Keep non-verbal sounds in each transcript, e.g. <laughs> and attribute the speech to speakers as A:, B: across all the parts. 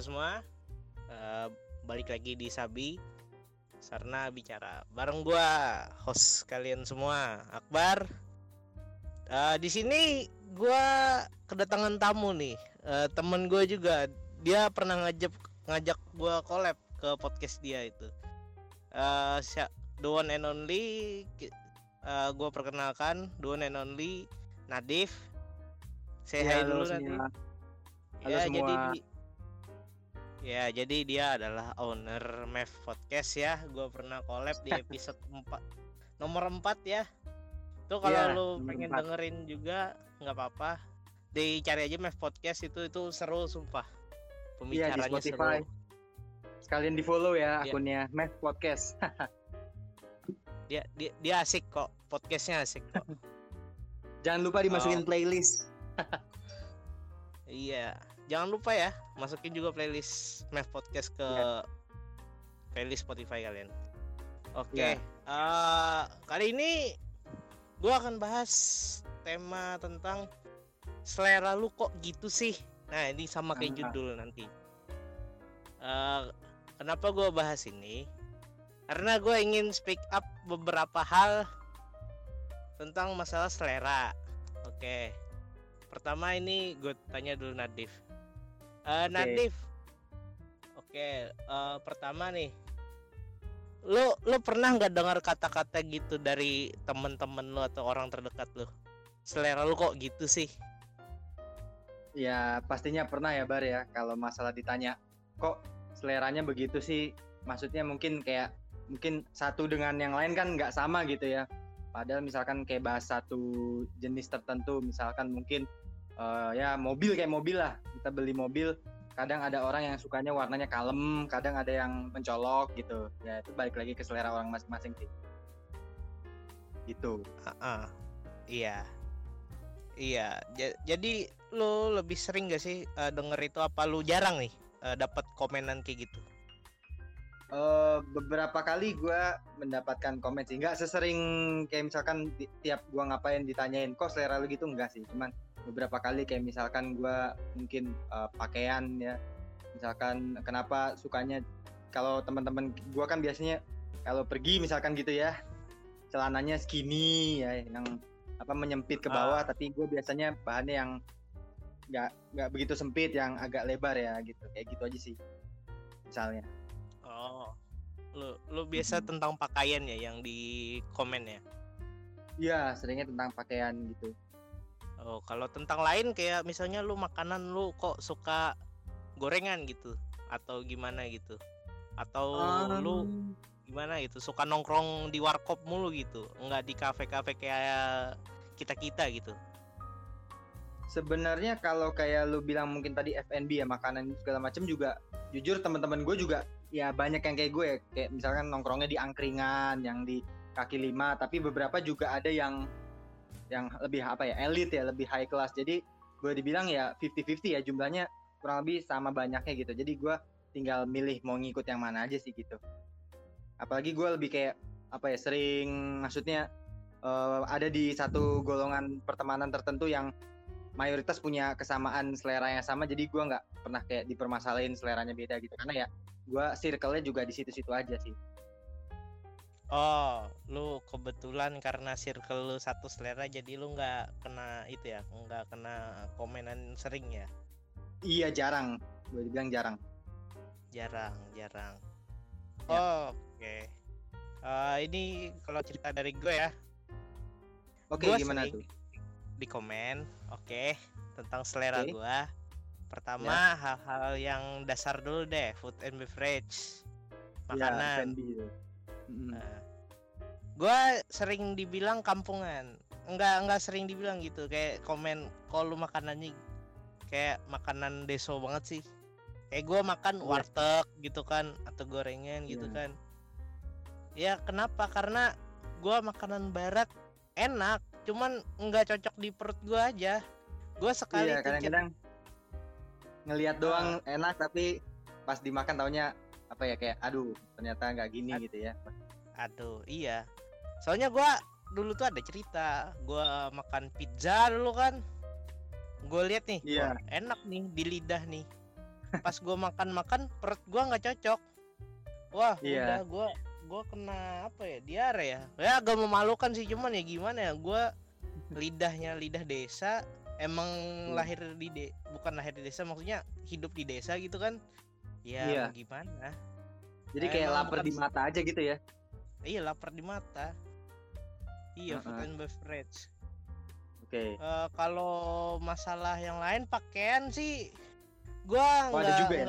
A: halo semua. Uh, balik lagi di Sabi. Sarna bicara bareng gua host kalian semua, Akbar. Uh, di sini gua kedatangan tamu nih. Uh, temen gue juga dia pernah ngajak ngajak gua collab ke podcast dia itu. Uh, the one and only uh, gue perkenalkan the one and only Nadif. Saya
B: Ya,
A: hai dulu. Nadif.
B: Halo
A: ya
B: semua.
A: jadi di- ya jadi dia adalah owner Mev Podcast ya gue pernah collab di <laughs> episode 4 nomor 4 ya tuh kalau
B: Iya,
A: lu pengen
B: empat.
A: dengerin juga nggak apa-apa dicari aja Mev Podcast itu itu seru sumpah
B: Iya di
A: pembicaranya
B: Spotify.
A: seru
B: Sekalian di follow ya
A: Iya.
B: akunnya Math Podcast. <laughs>
A: dia, dia dia asik kok podcastnya asik kok <laughs>
B: Jangan lupa dimasukin
A: Oh.
B: playlist.
A: iya jangan lupa ya masukin juga playlist Mev Podcast ke
B: Iya.
A: playlist Spotify kalian. Oke
B: Iya.
A: eh, kali ini gua akan bahas tema tentang selera lu kok gitu sih? Nah ini sama kayak judul nanti. Eh, kenapa gua bahas ini? Karena gue ingin speak up beberapa hal tentang masalah selera. Oke pertama ini gue tanya dulu Nadif Eh,
B: Oke.
A: Nadif oke eh, pertama nih lu lu pernah nggak dengar kata-kata gitu dari temen-temen lu atau orang terdekat lu selera lu kok gitu sih
B: Ya pastinya pernah ya Bar ya kalau masalah ditanya kok seleranya begitu sih. Maksudnya mungkin kayak mungkin satu dengan yang lain kan nggak sama gitu ya. Padahal misalkan kayak bahas satu jenis tertentu, misalkan mungkin eh, ya mobil kayak mobil lah. Kita beli mobil, kadang ada orang yang sukanya warnanya kalem, kadang ada yang mencolok gitu. Ya itu balik lagi ke selera orang masing-masing sih. Gitu.
A: Ah, iya iya Ja- jadi lu lebih sering gak sih eh, denger itu apa lu jarang nih eh, dapat komenan kayak gitu
B: Eh, beberapa kali gue mendapatkan komen sih. Nggak sesering kayak misalkan di- tiap gue ngapain ditanyain kok selera lu gitu? Enggak sih. Cuman beberapa kali kayak misalkan gue mungkin eh, pakaian ya. Misalkan kenapa sukanya kalau teman-teman gue kan biasanya kalau pergi misalkan gitu ya celananya skinny ya yang apa menyempit ke bawah tapi gue biasanya bahannya yang nggak nggak begitu sempit yang agak lebar ya gitu. Kayak gitu aja sih misalnya
A: oh. Lu lu biasa
B: Mhm.
A: tentang pakaian ya yang di komen ya?
B: Iya, seringnya tentang pakaian gitu.
A: oh kalau tentang lain kayak misalnya lu makanan lu kok suka gorengan gitu atau gimana gitu? Atau lu
B: Um,
A: gimana gitu? Suka nongkrong di warkop mulu gitu nggak di kafe-kafe kayak kita kita gitu
B: sebenarnya kalau kayak lu bilang mungkin tadi F&B ya makanan segala macam juga jujur teman-teman gue juga ya banyak yang kayak gue ya kayak misalkan nongkrongnya di angkringan yang di kaki lima tapi beberapa juga ada yang yang lebih apa ya elit ya lebih high class. Jadi gue dibilang ya 50-50 ya jumlahnya kurang lebih sama banyaknya gitu. Jadi gue tinggal milih mau ngikut yang mana aja sih gitu. Apalagi gue lebih kayak apa ya sering maksudnya eh, ada di satu golongan pertemanan tertentu yang mayoritas punya kesamaan selera yang sama jadi gua nggak pernah kayak dipermasalahin seleranya beda gitu karena ya gua circle-nya juga di situ-situ aja sih
A: Oh, lu kebetulan karena circle lu satu selera jadi lu nggak kena itu ya, nggak kena komenan sering ya.
B: iya jarang gue dibilang jarang
A: Jarang, jarang.
B: Ya.
A: Oh, oke. Eh, ini kalau cerita dari gue ya,
B: oke
A: Gua
B: gimana
A: sering
B: tuh
A: di komen, oke, tentang selera
B: Oke. Ya.
A: gua. Pertama, hal-hal yang dasar dulu deh, food and beverage,
B: ya
A: makanan. Nah, gua sering dibilang kampungan. Enggak enggak sering dibilang gitu kayak komen kalau makanannya kayak makanan deso banget sih. Kayak gua makan
B: Iya.
A: warteg gitu kan atau gorengan gitu
B: Iya.
A: kan. Ya kenapa? Karena gua makanan barat enak, cuman nggak cocok di perut gua aja. Gua sekali
B: iya kadang-kadang ngelihat doang enak tapi pas dimakan taunya apa ya kayak aduh ternyata nggak gini gitu ya
A: Aduh, iya. Soalnya gua dulu tuh ada cerita, gua makan pizza dulu kan. Gue lihat nih,
B: Iya.
A: enak nih di lidah nih. pas gue makan makan perut gue nggak cocok wah
B: Iya.
A: udah gue gue kena apa ya diare ya ya agak memalukan sih cuman ya gimana ya gue lidahnya lidah desa emang
B: Hmm.
A: lahir di de bukan lahir di desa maksudnya hidup di desa gitu kan ya
B: Iya.
A: gimana
B: Jadi
A: Nah,
B: kayak lapar
A: bukan
B: di mata aja gitu ya.
A: iya lapar di mata iya food
B: Heeh.
A: and beverage
B: Oke.
A: Eh, kalau masalah yang lain pakaian sih gua
B: Oh,
A: nggak
B: ya?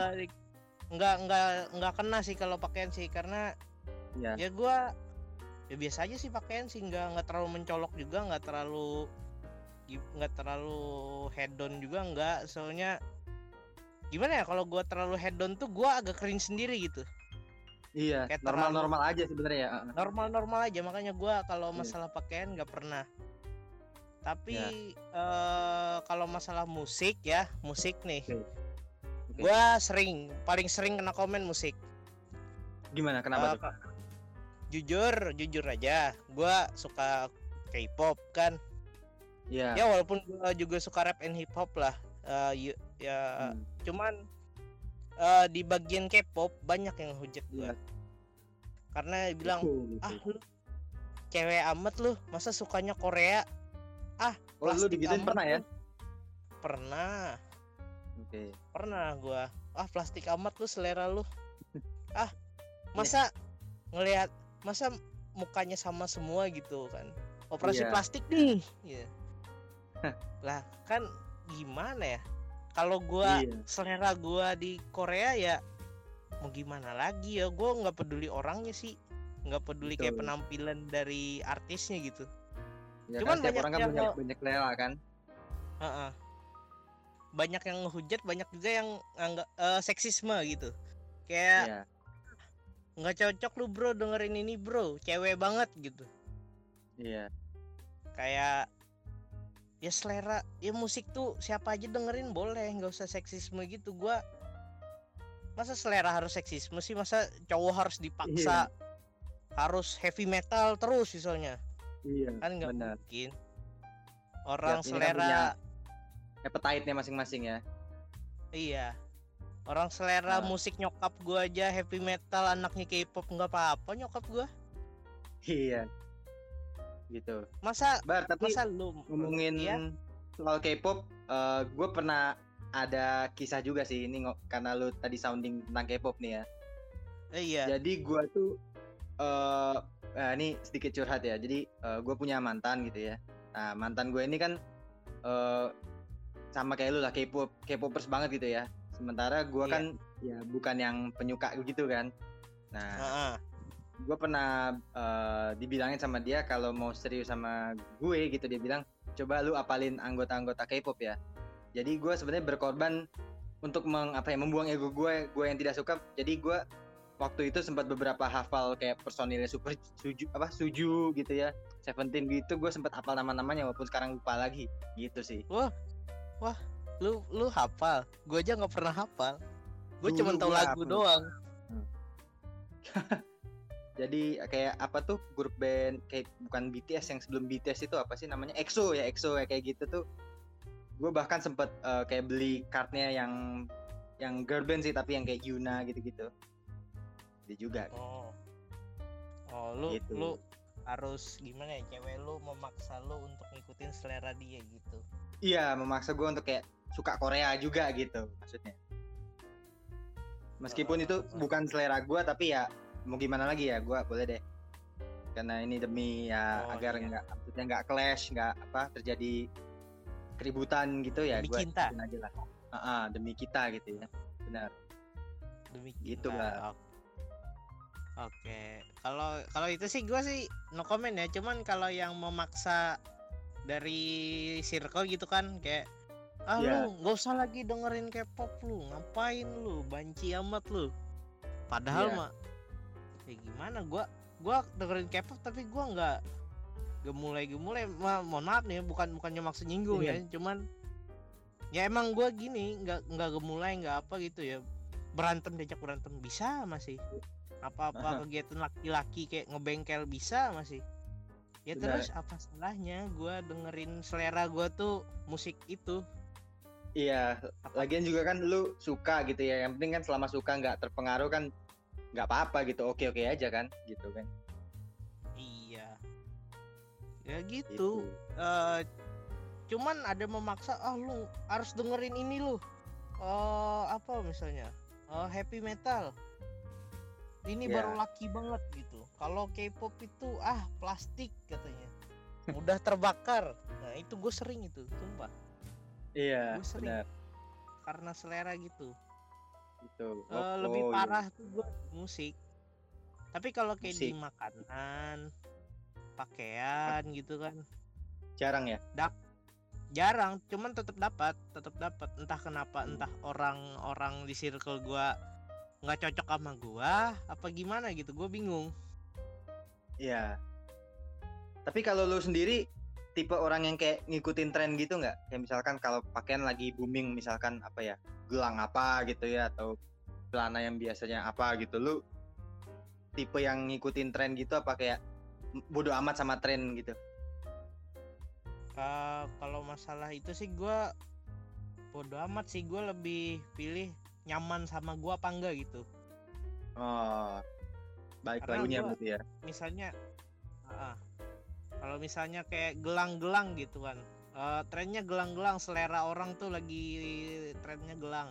A: nggak nggak nggak kena sih kalau pakaian sih karena
B: Iya.
A: ya gua ya biasa aja sih pakaian sih nggak nggak terlalu mencolok juga nggak terlalu nggak terlalu head on juga nggak soalnya gimana ya kalau gua terlalu head on tuh gua agak cringe sendiri gitu
B: Iya,
A: Kayak
B: normal-normal aja sebenarnya ya. Heeh.
A: normal-normal aja makanya gua kalau
B: Iya.
A: masalah pakaian nggak pernah tapi
B: Ya.
A: eh, kalau masalah musik ya musik nih
B: Oke. Oke.
A: gua sering paling sering kena komen musik
B: Gimana? Kenapa tuh?
A: Jujur jujur aja gua suka K-pop kan
B: Iya.
A: ya walaupun gua juga suka rap and hip hop lah y- ya
B: Hmm.
A: cuman eh, di bagian K-pop banyak yang hujat gua
B: Iya.
A: karena bilang
B: Betul,
A: ah
B: betul.
A: lu cewek amat lu masa sukanya Korea ah
B: Oh, lu digituin pernah ya?
A: lu." pernah
B: Oke.
A: pernah gua ah plastik amat lu selera lu <laughs> ah masa ngelihat masa mukanya sama semua gitu kan operasi
B: Iya.
A: plastik nih Iya. lah kan gimana ya kalau gua
B: Iya.
A: selera gua di Korea ya mau gimana lagi ya gua nggak peduli orangnya sih nggak peduli kayak
B: Betul.
A: penampilan dari artisnya gitu
B: Ya,
A: Cuman
B: kan
A: banyak
B: orang kan
A: yang
B: banyak banyak kan.
A: Heeh. banyak yang ngehujat banyak juga yang anggap eh, seksisme gitu kayak
B: Iya.
A: Nggak cocok lu bro dengerin ini bro. Cewek banget gitu.
B: Iya.
A: kayak ya selera. Ya musik tuh siapa aja dengerin boleh. Nggak usah seksisme gitu. Gua masa selera harus seksisme sih? Masa cowok harus dipaksa harus heavy metal terus misalnya?
B: Iya.
A: kan nggak mungkin. Orang
B: kan
A: selera
B: punya Appetite-nya masing-masing ya.
A: iya orang selera
B: Nah.
A: musik nyokap gua aja heavy metal anaknya K-pop nggak apa-apa nyokap gua
B: Iya. Gitu.
A: masa
B: Bar, tapi
A: masa lu
B: ngomongin
A: Iya?
B: soal K-pop, gue pernah ada kisah juga sih ini karena lu tadi sounding tentang K-pop nih ya.
A: Eh, iya
B: Jadi gue tuh eh nah, ini sedikit curhat ya. Jadi gue punya mantan gitu ya. Nah mantan gue ini kan eh sama kayak lu lah K-pop, K-popers banget gitu ya. Sementara gue
A: Iya.
B: kan ya bukan yang penyuka gitu kan. Nah
A: Heeh.
B: gue pernah eh, dibilangin sama dia kalau mau serius sama gue gitu dia bilang coba lu apalin anggota-anggota K-pop ya jadi gue sebenarnya berkorban untuk meng, apa ya membuang ego gue gue yang tidak suka jadi gue waktu itu sempat beberapa hafal kayak personilnya super suju apa suju gitu ya Seventeen gitu gue sempat hafal nama-namanya walaupun sekarang lupa lagi gitu sih
A: lu lu hafal. Gue aja nggak pernah hafal. Gue
B: Dulu
A: cuma tahu
B: gua
A: lagu
B: hafal.
A: doang. <laughs>
B: Jadi kayak apa tuh grup band kayak bukan BTS yang sebelum BTS itu apa sih namanya? EXO ya EXO ya kayak gitu tuh. Gue bahkan sempet eh, kayak beli kartnya yang yang girl band sih tapi yang kayak Yuna gitu-gitu. Dia juga.
A: Oh. Oh lu
B: Gitu.
A: lu harus gimana ya cewek lu memaksa lu untuk ngikutin selera dia gitu?
B: Iya memaksa gue untuk kayak suka Korea juga gitu maksudnya meskipun itu bukan selera gue tapi ya mau gimana lagi ya gue boleh deh karena ini demi ya
A: Oh,
B: agar
A: iya.
B: nggak maksudnya nggak clash nggak apa terjadi keributan gitu ya
A: Demi
B: gue
A: cinta.
B: aja lah Ah, ah, demi kita gitu ya benar
A: demi
B: Gitu,
A: cinta.
B: Bang.
A: Ok- oke kalau kalau itu sih gue sih no comment ya cuman kalau yang memaksa dari circle gitu kan kayak ah
B: Iya.
A: lu nggak usah lagi dengerin K-pop lu ngapain lu? Banci amat lu. Padahal
B: Iya.
A: mah ya gimana? Gua gua dengerin K-pop tapi gua nggak gemulai gemulai Ma, mohon maaf nih bukan bukannya maksud nyinggung
B: Iya.
A: ya cuman ya emang gua gini nggak nggak gemulai nggak apa gitu ya. Berantem diajak berantem bisa masih apa-apa kegiatan laki-laki kayak ngebengkel bisa masih ya
B: Benar.
A: terus apa salahnya gua dengerin selera gua tuh musik itu
B: Iya, lagian juga kan lu suka gitu ya. Yang penting kan selama suka nggak terpengaruh kan nggak apa-apa gitu. Oke-oke aja kan, gitu kan.
A: Iya. Ya
B: Gitu.
A: gitu. Eh, cuman ada memaksa ah lu harus dengerin ini lu. Eh apa misalnya? Eh, happy metal. Ini
B: Iya.
A: baru laki banget gitu. Kalau K-pop itu ah plastik katanya. Mudah terbakar. Nah, itu gue sering itu, sumpah.
B: Iya,
A: Gua sering.
B: benar.
A: Karena selera gitu.
B: Gitu. Oh,
A: lebih
B: oh, iya.
A: parah tuh gue musik. Tapi kalau kayak di
B: Musik.
A: makanan, pakaian gitu kan,
B: Jarang ya?
A: jarang. Cuman tetap dapat, tetap dapat. Entah kenapa, entah orang-orang di circle gua nggak cocok sama gua, apa gimana gitu. Gue bingung.
B: Iya. Tapi kalau lu sendiri tipe orang yang kayak ngikutin tren gitu nggak? Kayak misalkan kalau pakaian lagi booming misalkan apa ya? Gelang apa gitu ya atau celana yang biasanya apa gitu. Lu tipe yang ngikutin tren gitu apa kayak bodoh amat sama tren gitu?
A: Eh, kalau masalah itu sih gua bodo amat sih. Gue lebih pilih nyaman sama gua apa enggak gitu.
B: Oh. Baik
A: Karena
B: lagunya
A: gua-
B: berarti ya.
A: misalnya ah, kalau misalnya kayak gelang-gelang gitu kan eh, trennya gelang-gelang selera orang tuh lagi trennya gelang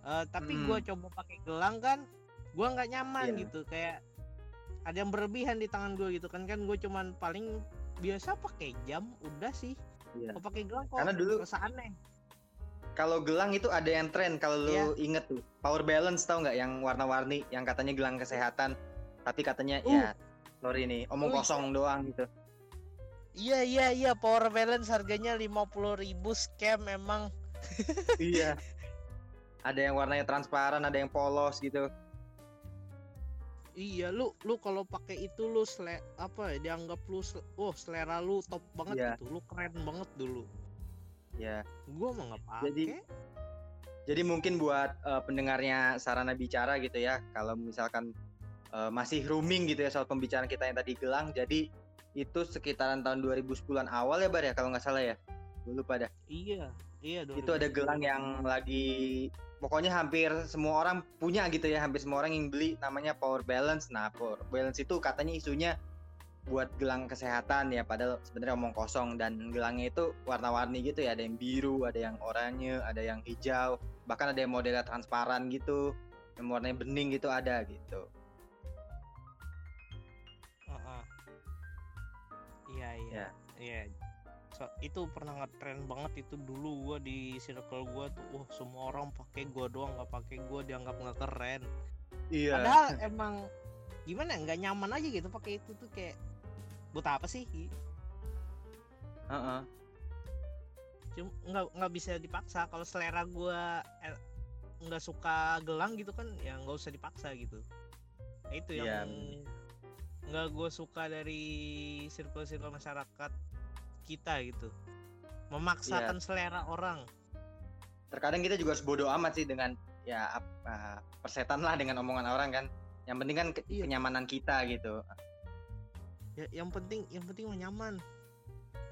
A: Eh, tapi
B: Mm.
A: gua coba pakai gelang kan gua nggak nyaman
B: Iya.
A: gitu kayak ada yang berlebihan di tangan gue gitu kan kan gue cuman paling biasa pakai jam udah sih
B: Iya.
A: kalau pakai gelang kok
B: Karena dulu-
A: rasa aneh
B: Kalau gelang itu ada yang tren kalau lu
A: Iya.
B: inget tuh. Power balance tau nggak yang warna-warni yang katanya gelang kesehatan tapi katanya
A: Uh.
B: ya sorry nih omong
A: Uh,
B: kosong doang gitu.
A: Iya iya iya power balance harganya 50.000 ribu scam emang <laughs>
B: iya. Ada yang warnanya transparan, ada yang polos gitu.
A: Iya, lu lu kalau pakai itu lu sele, apa ya dianggap lu sel- oh selera lu top banget
B: Iya.
A: gitu. Lu keren banget dulu.
B: Ya.
A: Gua mah nggak pakai.
B: Jadi, Jadi mungkin buat eh, pendengarnya sarana bicara gitu ya, kalau misalkan eh, masih rooming gitu ya soal pembicaraan kita yang tadi gelang, jadi itu sekitaran tahun 2010-an awal ya Bar ya kalau nggak salah ya. Gue lupa dah.
A: iya, iya
B: Itu ada
A: 2010.
B: gelang yang lagi pokoknya hampir semua orang punya gitu ya, hampir semua orang yang beli namanya Power Balance. Nah, Power Balance itu katanya isunya buat gelang kesehatan ya, padahal sebenarnya omong kosong dan gelangnya itu warna-warni gitu ya, ada yang biru, ada yang oranye, ada yang hijau, bahkan ada yang modelnya transparan gitu, yang warnanya bening gitu ada gitu.
A: Iya, iya.
B: Ya.
A: Iya. So, itu pernah ngetren banget itu dulu gua di circle gua tuh, wah semua orang pakai gua doang nggak pakai gua dianggap nggak keren.
B: Iya.
A: Padahal <laughs> emang gimana ya, nggak nyaman aja gitu pakai itu tuh kayak buat apa sih?
B: Heeh.
A: cuma nggak nggak bisa dipaksa kalau selera gua eh, nggak suka gelang gitu kan ya nggak usah dipaksa gitu itu yang nggak gue suka dari circle-circle masyarakat kita gitu memaksakan selera orang
B: Terkadang kita juga harus bodoh amat sih dengan ya ah, persetan lah dengan omongan orang kan. Yang penting kan ke-
A: Iya.
B: kenyamanan kita gitu.
A: ya yang penting yang penting mah nyaman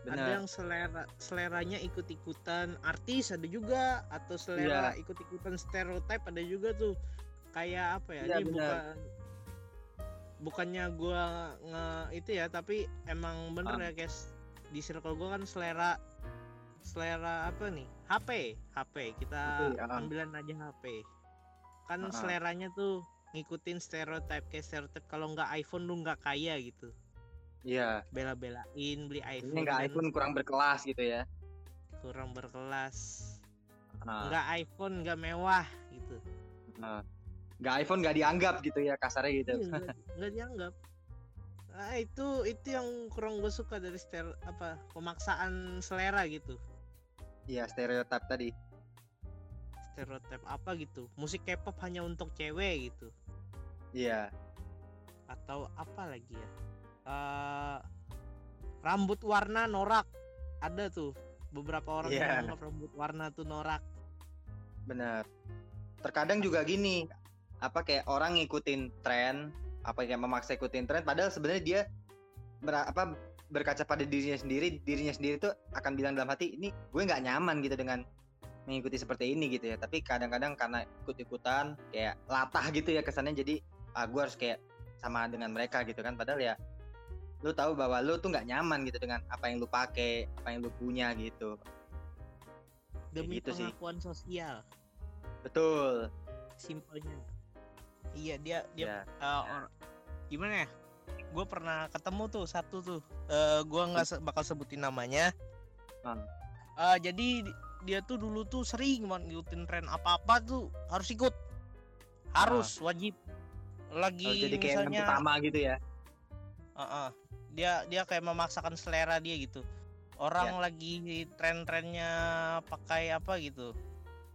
A: ada
B: Benar.
A: yang selera seleranya ikut-ikutan artis ada juga atau selera ikut-ikutan stereotip ada juga tuh kayak apa ya
B: Iya,
A: ini
B: benar.
A: bukan bukannya gua nge itu ya tapi emang bener
B: Ah.
A: ya guys di circle gua kan selera selera apa nih HP HP kita
B: HP, ah.
A: ambilan aja HP kan
B: Ah.
A: seleranya tuh ngikutin stereotip kayak stereotip kalau nggak iPhone lu nggak kaya gitu
B: Iya.
A: bela-belain beli
B: Ini
A: iPhone
B: nggak iPhone kurang berkelas gitu ya.
A: kurang berkelas
B: Nah,
A: nggak iPhone nggak mewah gitu
B: nah. Nggak iPhone nggak dianggap gitu ya kasarnya gitu.
A: Iya, nggak dianggap nah, itu itu yang kurang gue suka dari ster apa pemaksaan selera gitu
B: Iya stereotip tadi.
A: stereotip apa gitu musik K-pop hanya untuk cewek gitu
B: Iya.
A: atau apa lagi ya Eh, rambut warna norak ada tuh beberapa orang
B: Iya.
A: yang rambut warna tuh norak
B: Benar. Terkadang juga gini, apa kayak orang ngikutin tren, apa kayak memaksa ikutin tren, padahal sebenarnya dia ber, apa berkaca pada dirinya sendiri, dirinya sendiri tuh akan bilang dalam hati, ini gue nggak nyaman gitu dengan mengikuti seperti ini gitu ya. Tapi kadang-kadang karena ikut-ikutan kayak latah gitu ya kesannya jadi ah gue harus kayak sama dengan mereka gitu kan. Padahal ya lu tahu bahwa lu tuh nggak nyaman gitu dengan apa yang lu pakai apa yang lu punya gitu.
A: Demi
B: gitu sih.
A: pengakuan sosial.
B: Betul.
A: Simpelnya iya dia dia
B: ya
A: eh, or- gimana ya? Gue pernah ketemu tuh satu tuh. Eh gue nggak se- bakal sebutin namanya.
B: Hmm.
A: Eh, jadi di- dia tuh dulu tuh sering banget ngikutin tren apa apa tuh harus ikut. Harus wajib. Lagi
B: Kalau jadi kayak yang
A: misalnya
B: pertama gitu ya?
A: Heeh. dia dia kayak memaksakan selera dia gitu. Orang
B: Ya.
A: lagi tren-trennya pakai apa gitu?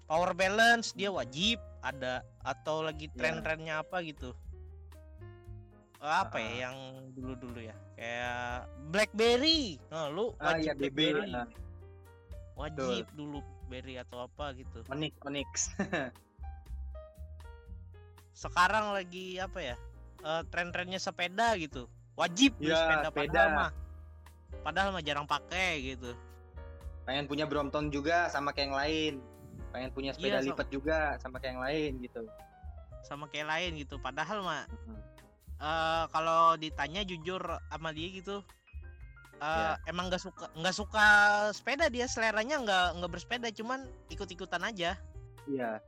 A: Power balance dia wajib ada atau lagi
B: Ya.
A: tren-trennya apa gitu? Eh, apa ya yang dulu-dulu ya? Kayak BlackBerry. Nah lu
B: ah
A: wajib
B: ya BB
A: BlackBerry.
B: nah,
A: wajib dulu BlackBerry atau apa gitu.
B: Onyx Onyx. <laughs>
A: Sekarang lagi apa ya? Eh, tren-trennya sepeda gitu. Wajib
B: Ya,
A: sepeda,
B: sepeda.
A: padahal mah. Padahal mah jarang pakai gitu.
B: Pengen punya Brompton juga sama kayak yang lain pengen punya sepeda
A: Iya, so-
B: lipat juga sama kayak yang lain gitu.
A: Sama kayak lain gitu. Padahal mah eh kalau ditanya jujur sama dia gitu eh
B: Ya.
A: emang nggak suka nggak suka sepeda dia seleranya nggak nggak bersepeda cuman ikut-ikutan aja.
B: Iya.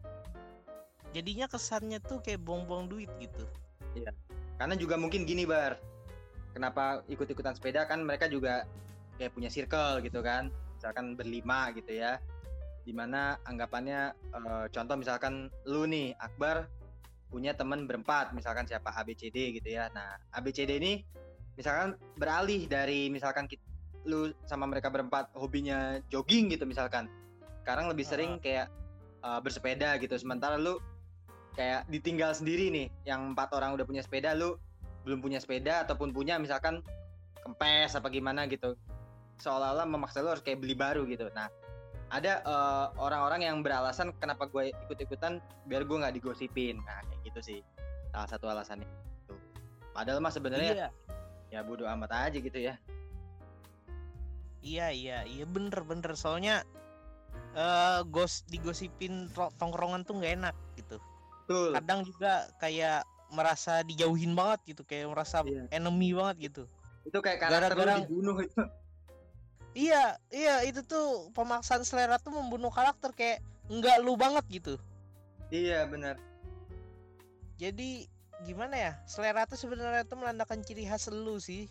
A: Jadinya kesannya tuh kayak buang-buang duit gitu.
B: Karena juga mungkin gini bar. Kenapa ikut-ikutan sepeda? Kan mereka juga kayak punya circle gitu kan. Misalkan berlima gitu ya di mana anggapannya eh, contoh misalkan lu nih Akbar punya teman berempat misalkan siapa ABCD gitu ya. Nah ABCD ini misalkan beralih dari misalkan kit- lu sama mereka berempat hobinya jogging gitu misalkan. Sekarang lebih sering kayak eh, bersepeda gitu. Sementara lu kayak ditinggal sendiri nih yang empat orang udah punya sepeda lu belum punya sepeda ataupun punya misalkan kempes apa gimana gitu. Seolah-olah memaksa lu harus kayak beli baru gitu. Nah ada eh, orang-orang yang beralasan kenapa gue ikut-ikutan biar gue nggak digosipin. Nah kayak gitu sih. Salah satu alasannya Tuh. padahal mah sebenarnya
A: iya.
B: ya bodo amat aja gitu ya.
A: Iya iya iya bener bener. Soalnya eh gos digosipin ro- tongkrongan tuh nggak enak gitu.
B: Betul.
A: Kadang juga kayak merasa dijauhin banget gitu kayak merasa
B: Iya.
A: enemy banget gitu.
B: Itu kayak karakter lu
A: gara-gara-
B: dibunuh itu
A: iya iya itu tuh pemaksaan selera tuh membunuh karakter kayak nggak lu banget gitu.
B: Iya benar.
A: Jadi gimana ya? Selera tuh sebenarnya tuh menandakan ciri khas lu sih.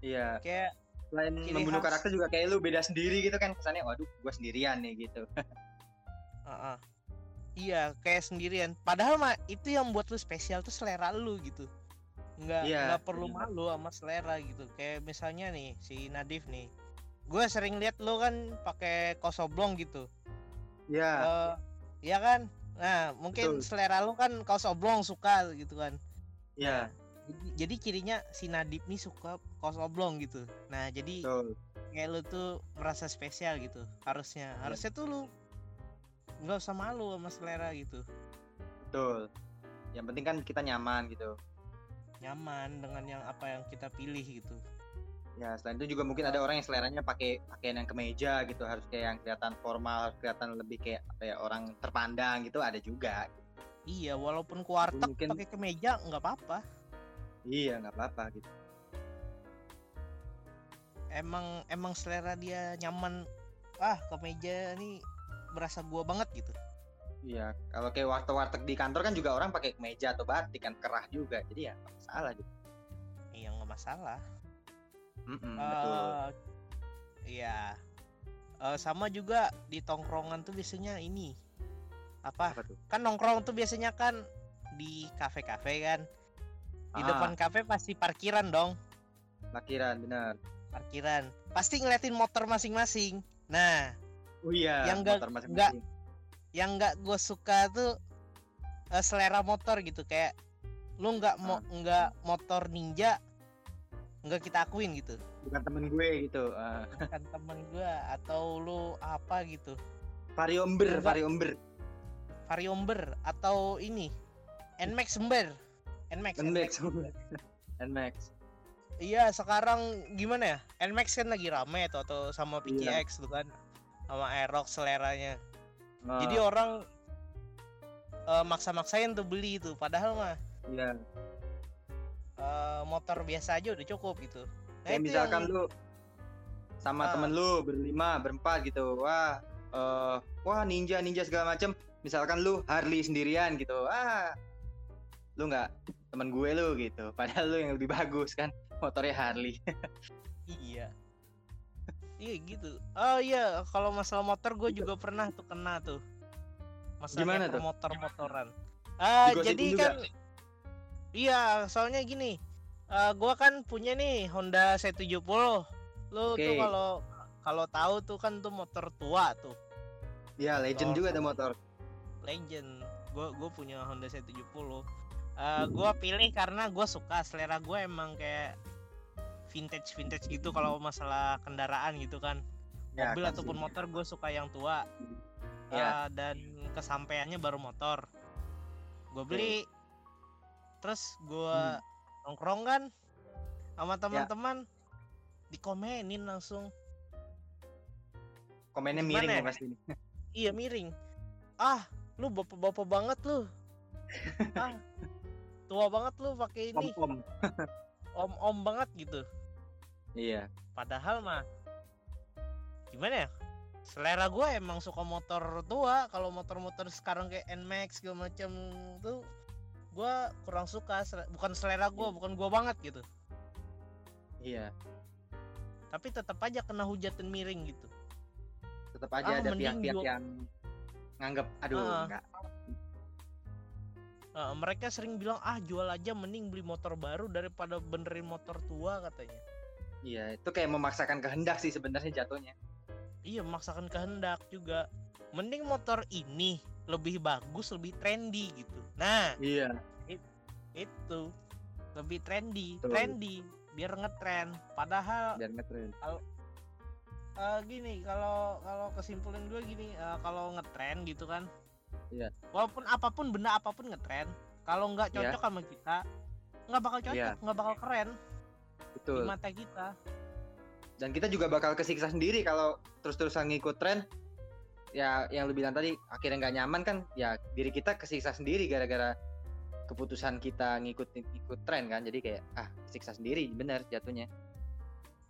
B: Iya.
A: Kayak
B: selain membunuh
A: khas.
B: karakter juga kayak lu beda sendiri gitu kan kesannya waduh gue sendirian nih gitu. <laughs>
A: Uh-uh. iya kayak sendirian. Padahal mah itu yang buat lu spesial tuh selera lu gitu. Nggak
B: Iya,
A: nggak perlu
B: benar.
A: malu sama selera gitu. Kayak misalnya nih si Nadif nih gue sering lihat lu kan pakai kaos oblong gitu.
B: Ya
A: Eh, iya kan? Nah mungkin
B: Betul.
A: selera lu kan kaos oblong suka gitu kan.
B: Ya
A: jadi, jadi cirinya si Nadif nih suka kaos oblong gitu. Nah jadi
B: betul.
A: kayak lu tuh merasa spesial gitu harusnya.
B: Iya.
A: harusnya tuh lu nggak usah malu sama selera gitu.
B: Betul. Yang penting kan kita nyaman gitu.
A: Nyaman dengan yang apa yang kita pilih gitu
B: ya selain itu juga mungkin ada orang yang seleranya pakai pakaian yang kemeja gitu harus kayak yang kelihatan formal harus kelihatan lebih kayak apa ya orang terpandang gitu ada juga.
A: Iya walaupun ke warteg
B: Mungkin-
A: pakai kemeja nggak apa-apa.
B: Iya nggak apa-apa gitu.
A: Emang emang selera dia nyaman. Ah kemeja nih berasa gua banget gitu.
B: Iya kalau kayak warteg-warteg di kantor kan juga orang pakai kemeja atau batik kan kerah juga. Jadi ya nggak masalah gitu.
A: Iya nggak masalah
B: Mm-mm, betul.
A: Eh, iya. Eh, sama juga di tongkrongan tuh biasanya ini. Apa?
B: Apa tuh?
A: Kan nongkrong tuh biasanya kan di kafe-kafe kan. Di
B: Ah.
A: depan kafe pasti parkiran dong.
B: Parkiran benar.
A: Parkiran. Pasti ngeliatin motor masing-masing. Nah
B: oh iya
A: Yang
B: motor masing-masing.
A: yang nggak gue suka tuh eh, selera motor gitu. Kayak lu nggak mau nggak motor ninja nggak kita akuin gitu.
B: Bukan temen gue gitu Ah.
A: kan temen gue atau lu apa gitu.
B: Vario ember
A: Enggak.
B: vario ember
A: variomber atau ini nmax ember. Nmax
B: nmax nmax <laughs>
A: iya sekarang gimana ya? Nmax kan lagi rame tuh atau sama
B: Iya.
A: PCX tuh kan sama Aerox seleranya.
B: Oh,
A: Jadi orang eh, maksa-maksain tuh beli itu padahal mah
B: iya.
A: Eh, motor biasa aja udah cukup gitu. Nah,
B: Kayak misalkan
A: yang-
B: lu sama
A: Ah.
B: temen lu berlima, berempat gitu. Wah, eh, wah ninja ninja segala macem. Misalkan lu Harley sendirian gitu. Ah, lu nggak temen gue lu gitu. <laughs> Padahal lu yang lebih bagus kan motornya Harley.
A: Iya. Iya gitu. Oh iya, kalau masalah motor gue juga pernah tuh kena tuh. Masalah
B: Gimana tuh?
A: motor-motoran. Ah,
B: Digosipin
A: jadi
B: juga?
A: kan Iya, soalnya gini. eh gua kan punya nih Honda C70. Lu tuh
B: Oke.
A: kalau kalau tahu tuh kan tuh motor tua tuh,
B: Ya, legend
A: Oh.
B: juga ada motor.
A: legend. Gua gua punya Honda C70. Eh gua pilih karena gua suka selera gue emang kayak vintage vintage gitu kalau masalah kendaraan gitu kan.
B: Ya,
A: mobil
B: klasik.
A: ataupun motor gue suka yang tua
B: Ya.
A: Eh, dan kesampaiannya baru motor gue beli terus gue
B: Hmm.
A: nongkrong kan sama
B: Ya.
A: teman-teman dikomenin langsung
B: Komennya
A: Gimana
B: miring
A: ya?
B: ya pasti. <laughs>
A: iya miring ah lu bapak-bapak banget lu <laughs> ah tua banget lu pakai ini
B: Om-om. <laughs>
A: om-om banget gitu
B: Iya.
A: padahal mah gimana ya selera gue emang suka motor tua kalau motor-motor sekarang kayak Nmax segala macam tuh gue kurang suka Sel- bukan selera gue bukan gue banget gitu
B: Iya.
A: tapi tetap aja kena hujatan miring gitu
B: Tetap aja
A: Ah,
B: ada pihak-pihak
A: gua-
B: yang nganggap aduh
A: Ah.
B: enggak.
A: Eh, mereka sering bilang ah jual aja mending beli motor baru daripada benerin motor tua katanya
B: Iya, itu kayak memaksakan kehendak sih sebenarnya jatuhnya.
A: iya memaksakan kehendak juga mending motor ini lebih bagus lebih trendy gitu nah
B: Iya.
A: itu lebih trendy
B: Betul.
A: trendy biar ngetren padahal
B: Biar ngetren.
A: eh, gini kalau kalau kesimpulan gue gini eh, kalau ngetren gitu kan
B: Iya.
A: walaupun apa pun benda apa pun ngetren kalau nggak
B: Iya.
A: cocok sama kita nggak bakal cocok
B: Iya.
A: nggak bakal keren di
B: Betul.
A: mata kita
B: Dan kita juga bakal kesiksa sendiri kalau terus-terusan ngikut tren. Ya, yang lu bilang tadi akhirnya nggak nyaman kan? Ya diri kita kesiksa sendiri gara-gara keputusan kita ngikut ikut tren kan. Jadi kayak ah kesiksa sendiri bener jatuhnya.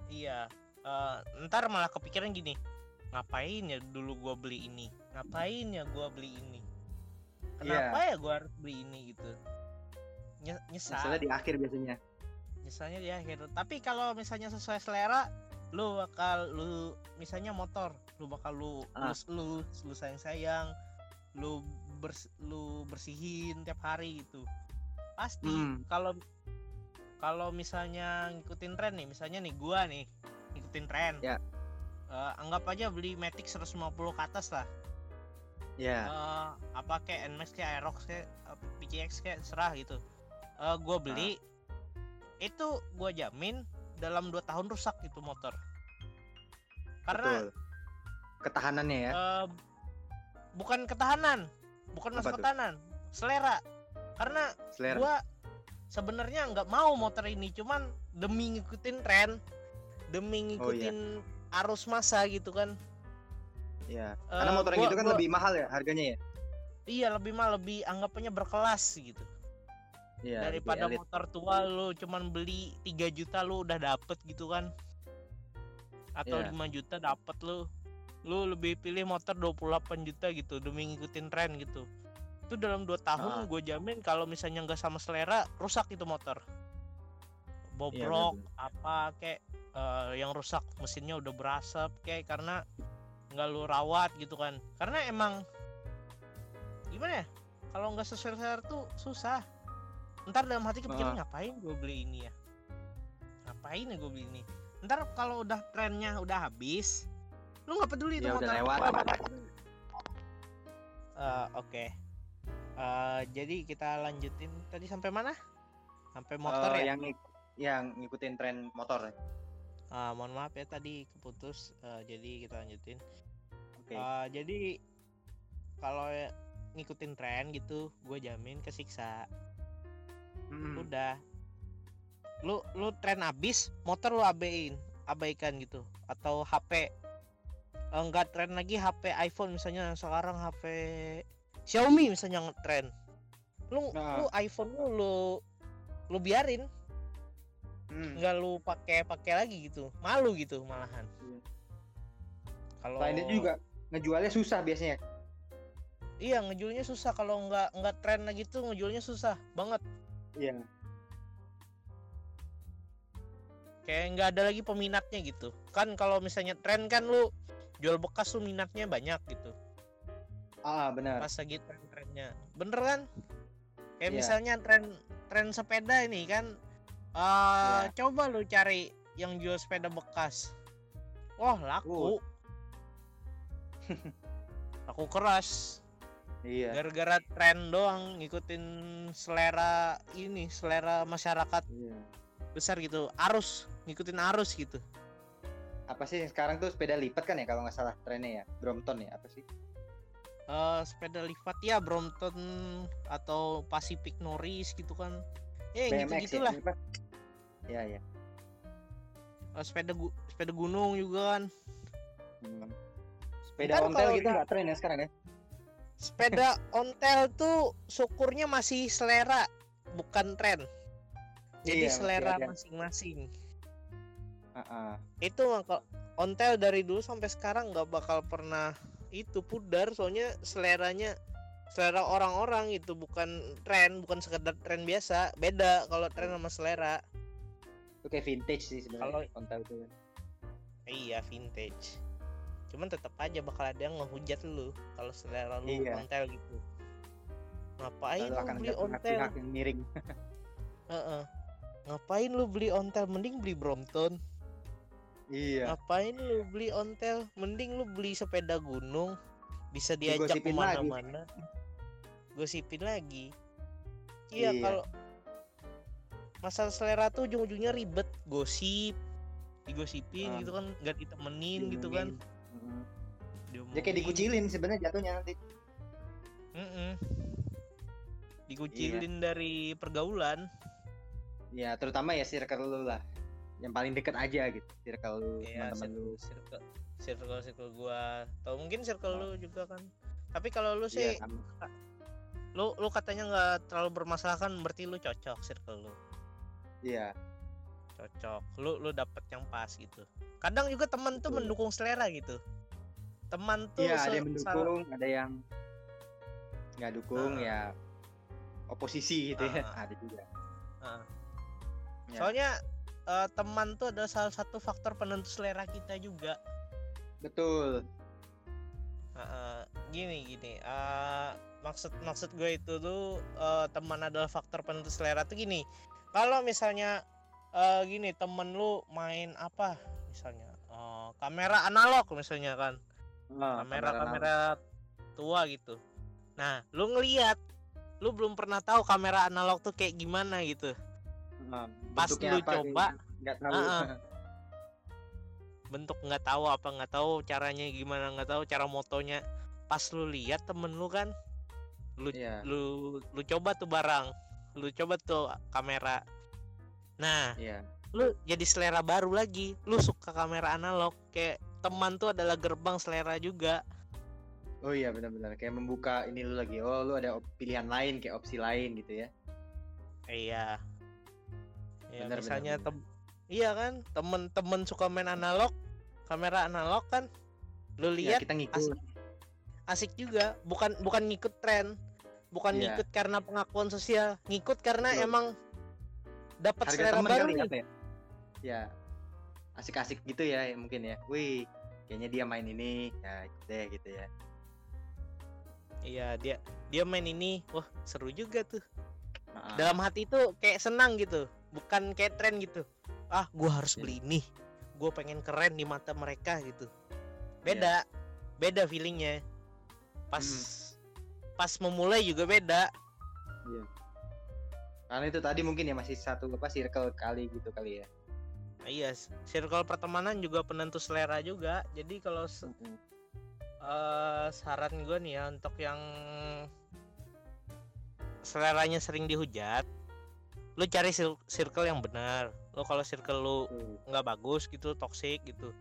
A: iya Eh, ntar malah kepikiran gini ngapain ya dulu gua beli ini ngapain ya gua beli ini kenapa ya gua harus beli ini gitu Nye- nyesal
B: Misalnya di akhir biasanya.
A: misalnya di akhir tapi kalau misalnya sesuai selera lu bakal lu misalnya motor lu bakal lu
B: Ah.
A: lu lu, sayang sayang lu bers, lu bersihin tiap hari gitu pasti
B: Hmm.
A: kalau kalau misalnya ngikutin tren nih misalnya nih gua nih ngikutin tren
B: Ya.
A: Eh, anggap aja beli Matic 150 ke atas lah
B: Ya.
A: Eh, apa kayak Nmax kayak Aerox kayak eh, PCX kayak serah gitu Eh gue beli itu gue jamin dalam 2 tahun rusak itu motor karena
B: Betul. Ketahanannya ya.
A: eh, bukan ketahanan bukan masalah ketahanan selera karena
B: Selera.
A: gua sebenarnya nggak mau motor ini cuman demi ngikutin tren demi
B: Oh, iya.
A: ngikutin arus masa gitu kan
B: Ya. Karena motor yang
A: gua-
B: gitu kan
A: gua-
B: lebih mahal ya harganya ya.
A: iya lebih mah lebih anggapannya berkelas gitu
B: Iya. lebih
A: daripada motor tua lu cuman beli 3 juta lu udah dapet gitu kan atau
B: Iya.
A: 5 juta dapet lu lu lebih pilih motor 28 juta gitu demi ngikutin tren gitu itu dalam 2 tahun
B: Ah.
A: gue jamin kalau misalnya nggak sama selera rusak itu motor bobrok
B: bener.
A: apa kayak eh, yang rusak mesinnya udah berasap kayak karena nggak lu rawat gitu kan karena emang gimana ya kalau nggak sesuai selera tuh susah ntar dalam hati kepikiran
B: Ah.
A: ngapain gue beli ini ya? Ngapain ya gue beli ini? Ntar kalau udah trennya udah habis lu nggak peduli
B: Ya,
A: tuh
B: udah
A: motor.
B: lewat.
A: Eh, oke. Eh, jadi kita lanjutin tadi sampai mana? Sampai motor
B: Eh,
A: ya?
B: yang yang ngikutin tren motor.
A: Ah, mohon maaf ya tadi keputus. Eh, jadi kita lanjutin.
B: Oke.
A: Eh, jadi kalau ngikutin tren gitu gue jamin kesiksa
B: Mm-mm.
A: udah lu lu tren abis motor lu abein abaikan gitu atau HP eh, nggak tren lagi HP iPhone misalnya sekarang HP Xiaomi misalnya ngetren lu
B: Nah.
A: lu iPhone lu lu lu biarin
B: Hmm.
A: nggak lu pakai pakai lagi gitu malu gitu malahan
B: Iya.
A: kalau
B: Selain itu juga ngejualnya susah biasanya.
A: iya ngejualnya susah kalau nggak nggak tren lagi tuh ngejualnya susah banget
B: Iya.
A: kayak nggak ada lagi peminatnya gitu kan kalau misalnya tren kan lu jual bekas lu minatnya banyak gitu
B: Ah benar.
A: pas lagi tren-trennya bener kan kayak
B: Iya.
A: misalnya tren tren sepeda ini kan eh
B: Iya.
A: coba lu cari yang jual sepeda bekas wah laku laku keras
B: Iya.
A: gara-gara tren doang ngikutin selera ini selera masyarakat
B: Iya.
A: besar gitu arus ngikutin arus gitu
B: Apa sih yang sekarang tuh sepeda lipat kan ya kalau nggak salah trennya ya? Brompton ya apa sih?
A: Eh sepeda lipat ya Brompton atau Pacific Norris gitu kan ya yang gitu
B: BMX
A: gitulah
B: ya? lipat. Iya ya.
A: Eh, sepeda gu- sepeda gunung juga kan
B: Hmm. Sepeda
A: Ntar
B: ontel gitu nggak tren ya sekarang ya?
A: Sepeda ontel tuh syukurnya masih selera bukan tren jadi
B: Iya,
A: selera masing-masing
B: Ah, ah.
A: itu maka ontel dari dulu sampai sekarang nggak bakal pernah itu pudar soalnya seleranya selera orang-orang itu bukan tren bukan sekedar tren biasa beda kalau tren sama selera
B: Itu kayak vintage sih sebenarnya
A: Kalau-
B: ontel itu. kan.
A: iya vintage cuman tetap aja bakal ada yang ngehujat lu kalau selera lu
B: Iya.
A: ontel gitu ngapain lu beli ontel
B: yang miring. <laughs>
A: Heeh. ngapain lu beli ontel mending beli Brompton
B: Iya.
A: Ngapain lu beli ontel? Mending lu beli sepeda gunung, bisa diajak
B: ke
A: mana-mana. Gosipin lagi. Iya
B: Iya.
A: kalau masalah selera tuh ujung-ujungnya ribet, gosip, digosipin
B: Ah.
A: gitu kan, nggak ditemenin gitu kan. Diomongin.
B: Ya kayak dikucilin sebenarnya jatuhnya nanti.
A: Mm-mm. Dikucilin dari pergaulan.
B: Ya terutama ya circle lu lah. Yang paling deket aja gitu. Circle lu,
A: Iya,
B: teman-teman lu.
A: circle, circle, circle gua. Atau mungkin circle lu juga kan. Tapi kalau lu sih
B: Iya,
A: lu lu katanya nggak terlalu bermasalah kan berarti lu cocok circle lu
B: Iya.
A: cocok lu lu dapet yang pas gitu kadang juga teman tuh mendukung selera gitu teman tuh
B: Iya, ada yang mendukung, ada yang nggak dukung
A: Ah.
B: ya oposisi gitu ya.
A: Ah.
B: Ada juga.
A: Ah.
B: Ya.
A: soalnya eh, teman tuh adalah salah satu faktor penentu selera kita juga
B: Betul.
A: Heeh, gini gini eh, maksud maksud gue itu tuh eh, teman adalah faktor penentu selera tuh gini kalau misalnya eh, gini temen lu main apa misalnya eh, kamera analog misalnya kan
B: Ah,
A: kamera
B: analog.
A: kamera tua gitu nah lu ngeliat lu belum pernah tahu kamera analog tuh kayak gimana gitu
B: Ah,
A: pas lu
B: apa
A: coba,
B: nggak tahu.
A: Ah, ah. <laughs> bentuk nggak tahu apa nggak tahu caranya gimana nggak tahu cara motonya pas lu lihat temen lu kan lu
B: Iya.
A: lu lu coba tuh barang lu coba tuh kamera nah
B: Iya.
A: lu jadi selera baru lagi lu suka kamera analog kayak teman tuh adalah gerbang selera juga
B: Oh iya benar-benar kayak membuka ini lu lagi. Oh lu ada pilihan lain kayak opsi lain gitu ya.
A: iya ya
B: Bener, bener,
A: misalnya
B: bener.
A: tem iya kan temen-temen suka main analog kamera analog kan lu
B: Ya,
A: lihat
B: kita ngikut.
A: asik, asik juga bukan bukan ngikut tren bukan
B: Iya.
A: ngikut karena pengakuan sosial ngikut karena
B: Betul.
A: emang dapat selera baru nih
B: ya? Ya. Asik-asik gitu ya ya, mungkin ya. Wih, kayaknya dia main ini. Ya, gitu deh gitu ya.
A: iya dia dia main ini. Wah seru juga tuh.
B: Ah,
A: dalam hati itu kayak senang gitu. Bukan kayak tren gitu. Ah gua harus
B: Iya.
A: beli ini. Gue pengen keren di mata mereka gitu. Beda. Beda feelingnya. Pas
B: Hmm.
A: pas memulai juga beda.
B: Karena itu tadi mungkin ya masih satu apa circle kali gitu kali ya.
A: Iya circle pertemanan juga penentu selera juga. Jadi kalau se- eh, saran gue nih ya untuk yang seleranya sering dihujat lu cari circle yang benar. Lu kalau circle lu nggak bagus gitu toxic gitu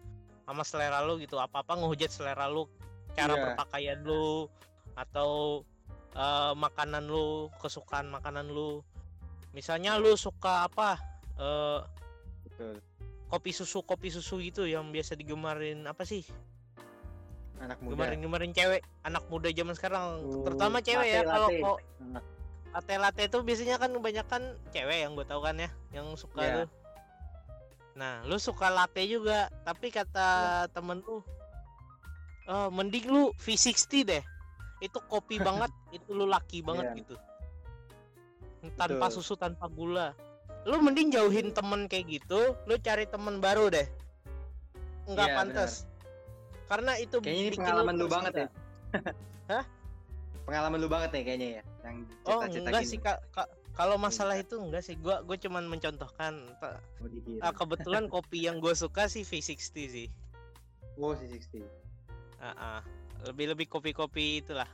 A: sama selera lu gitu apa apa ngehujat selera lu cara
B: Iya.
A: berpakaian lu atau eh, makanan lu kesukaan makanan lu. Misalnya lu suka apa
B: betul
A: kopi susu kopi susu gitu yang biasa digemarin apa sih?
B: Anak muda.
A: Gemarin gemarin cewek anak muda zaman sekarang.
B: Oh,
A: terutama cewek ya
B: latte,
A: kalau kok latte latte itu biasanya kan kebanyakan cewek yang gue tahu kan ya yang suka
B: Iya.
A: tuh. Nah lu suka latte juga tapi kata
B: Iya.
A: temen lu "Eh, mending lu V60 deh. Itu kopi <laughs> banget itu lu laki banget
B: Iya.
A: gitu. Tanpa
B: Betul.
A: susu tanpa gula lu mending jauhin temen kayak gitu lu cari temen baru deh. Nggak
B: Iya,
A: pantas karena itu
B: kayaknya ini pengalaman lu banget ya.
A: Hah?
B: pengalaman lu banget nih kayaknya ya yang
A: Oh
B: cerita-cerita
A: enggak
B: gini.
A: sih kak, Kak. kalau masalah itu enggak sih. Gua gue cuman mencontohkan
B: Oh,
A: ah, kebetulan kopi yang gue suka sih V60 sih.
B: Oh si 60
A: Ah, ah. lebih lebih kopi-kopi itulah.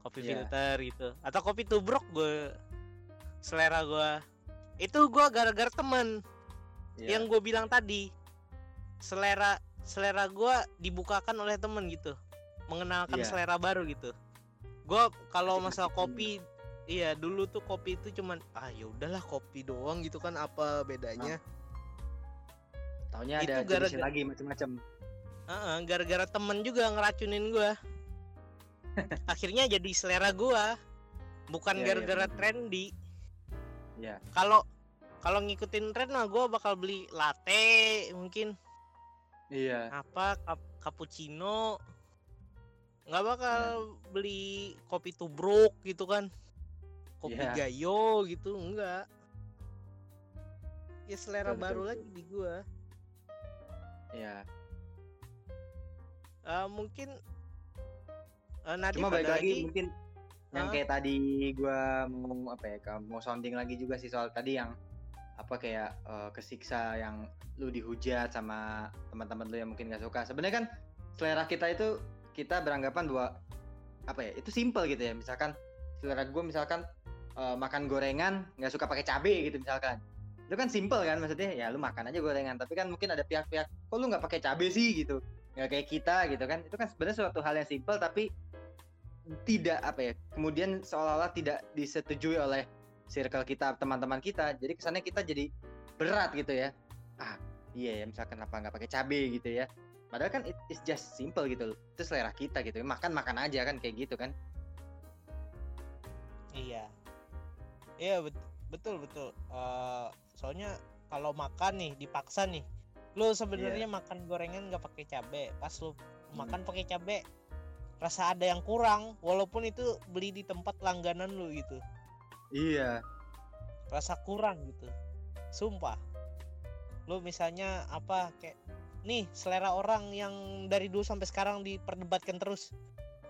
A: Kopi
B: Iya.
A: filter gitu. Atau kopi tubruk gue selera gue itu gua gara-gara temen
B: Iya.
A: yang gue bilang tadi selera selera gua dibukakan oleh temen gitu mengenalkan
B: Iya.
A: selera baru gitu gua kalau masalah kopi iya dulu tuh kopi itu cuman ah ya udahlah kopi doang gitu kan apa bedanya
B: Taunya
A: Itu
B: ada
A: gara-gara-
B: jenisnya lagi macam-macam.
A: Heeh, gara-gara temen juga ngeracunin gua <laughs> akhirnya jadi selera gua bukan
B: Iya, iya,
A: gara-gara
B: bener.
A: trendy
B: Iya.
A: kalau kalau ngikutin tren mah gua bakal beli latte mungkin
B: Iya.
A: apa cap- cappuccino nggak bakal
B: Iya.
A: beli kopi tubruk gitu kan kopi
B: Iya.
A: gayo gitu enggak ya selera
B: Betul,
A: baru
B: betul,
A: lagi di gua
B: Iya.
A: Eh, mungkin eh, Nadif
B: Cuma balik
A: ada
B: lagi, mungkin yang kayak tadi gua mau apa ya, mau sounding lagi juga sih soal tadi yang apa kayak eh, kesiksa yang lu dihujat sama teman-teman lu yang mungkin gak suka. Sebenarnya kan selera kita itu kita beranggapan bahwa apa ya, itu simple gitu ya. Misalkan selera gue misalkan eh, makan gorengan nggak suka pakai cabai gitu misalkan. Itu kan simple kan maksudnya ya lu makan aja gorengan, tapi kan mungkin ada pihak-pihak kok lu nggak pakai cabai sih gitu. Nggak kayak kita gitu kan. Itu kan sebenarnya suatu hal yang simple tapi tidak apa ya kemudian seolah-olah tidak disetujui oleh circle kita teman-teman kita. Jadi kesannya kita jadi berat gitu ya. Ah iya ya misalkan apa nggak pakai cabai gitu ya. Padahal kan it is just simple gitu loh. itu selera kita gitu. Makan makan aja kan kayak gitu kan.
A: Iya. Iya bet- betul betul. Eh, soalnya kalau makan nih dipaksa nih. Lu sebenarnya makan gorengan nggak pakai cabe pas lu makan pakai cabe rasa ada yang kurang walaupun itu beli di tempat langganan lu gitu.
B: Iya.
A: Rasa kurang gitu. Sumpah. Lu misalnya apa kayak nih selera orang yang dari dulu sampai sekarang diperdebatkan terus.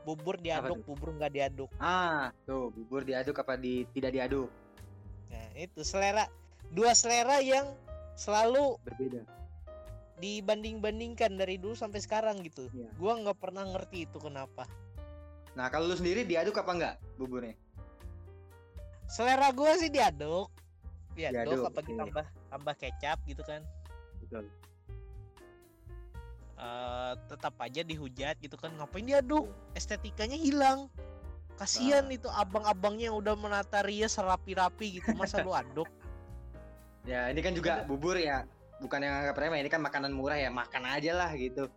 A: Bubur diaduk bubur nggak diaduk.
B: Ah tuh bubur diaduk apa di tidak diaduk?
A: Nah itu selera dua selera yang selalu
B: berbeda
A: dibanding-bandingkan dari dulu sampai sekarang gitu.
B: Iya.
A: gua nggak pernah ngerti itu kenapa.
B: Nah kalau lu sendiri diaduk apa enggak buburnya?
A: Selera gua sih diaduk. Diaduk,
B: Diaduk,
A: apa
B: oke.
A: ditambah tambah kecap gitu kan.
B: Betul.
A: Eh tetap aja dihujat gitu kan. Ngapain diaduk? Estetikanya hilang. Kasihan
B: Nah.
A: itu abang-abangnya yang udah menata rias rapi-rapi gitu. Masa lu aduk? <laughs>
B: Ya ini kan juga bubur ya bukan yang anggap remeh ini kan makanan murah ya makan aja lah gitu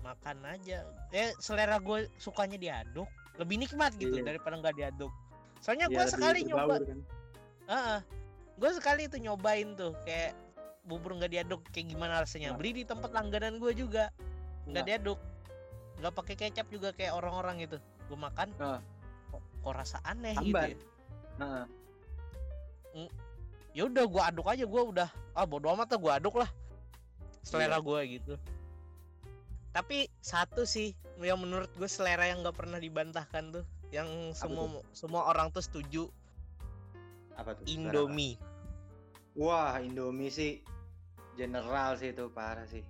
A: makan aja eh selera gue sukanya diaduk lebih nikmat gitu
B: Iya.
A: daripada nggak diaduk soalnya
B: Ya,
A: gue sekali nyoba
B: kan.
A: gue sekali itu nyobain tuh kayak bubur nggak diaduk kayak gimana rasanya
B: Nah.
A: beli di tempat langganan gue juga nggak
B: Nah.
A: diaduk nggak pakai kecap juga kayak orang-orang itu gue makan
B: Nah.
A: kok, kok rasa aneh
B: Hambar.
A: gitu ya
B: Heeh.
A: Ya udah gue aduk aja gue udah ah bodo amat lah gue aduk lah. Selera
B: Iya.
A: gue gitu. Tapi satu sih yang menurut gue selera yang nggak pernah dibantahkan tuh yang semua semua orang tuh setuju.
B: Apa tuh? Selera apa?
A: Indomie.
B: Wah, Indomie sih general sih itu parah sih.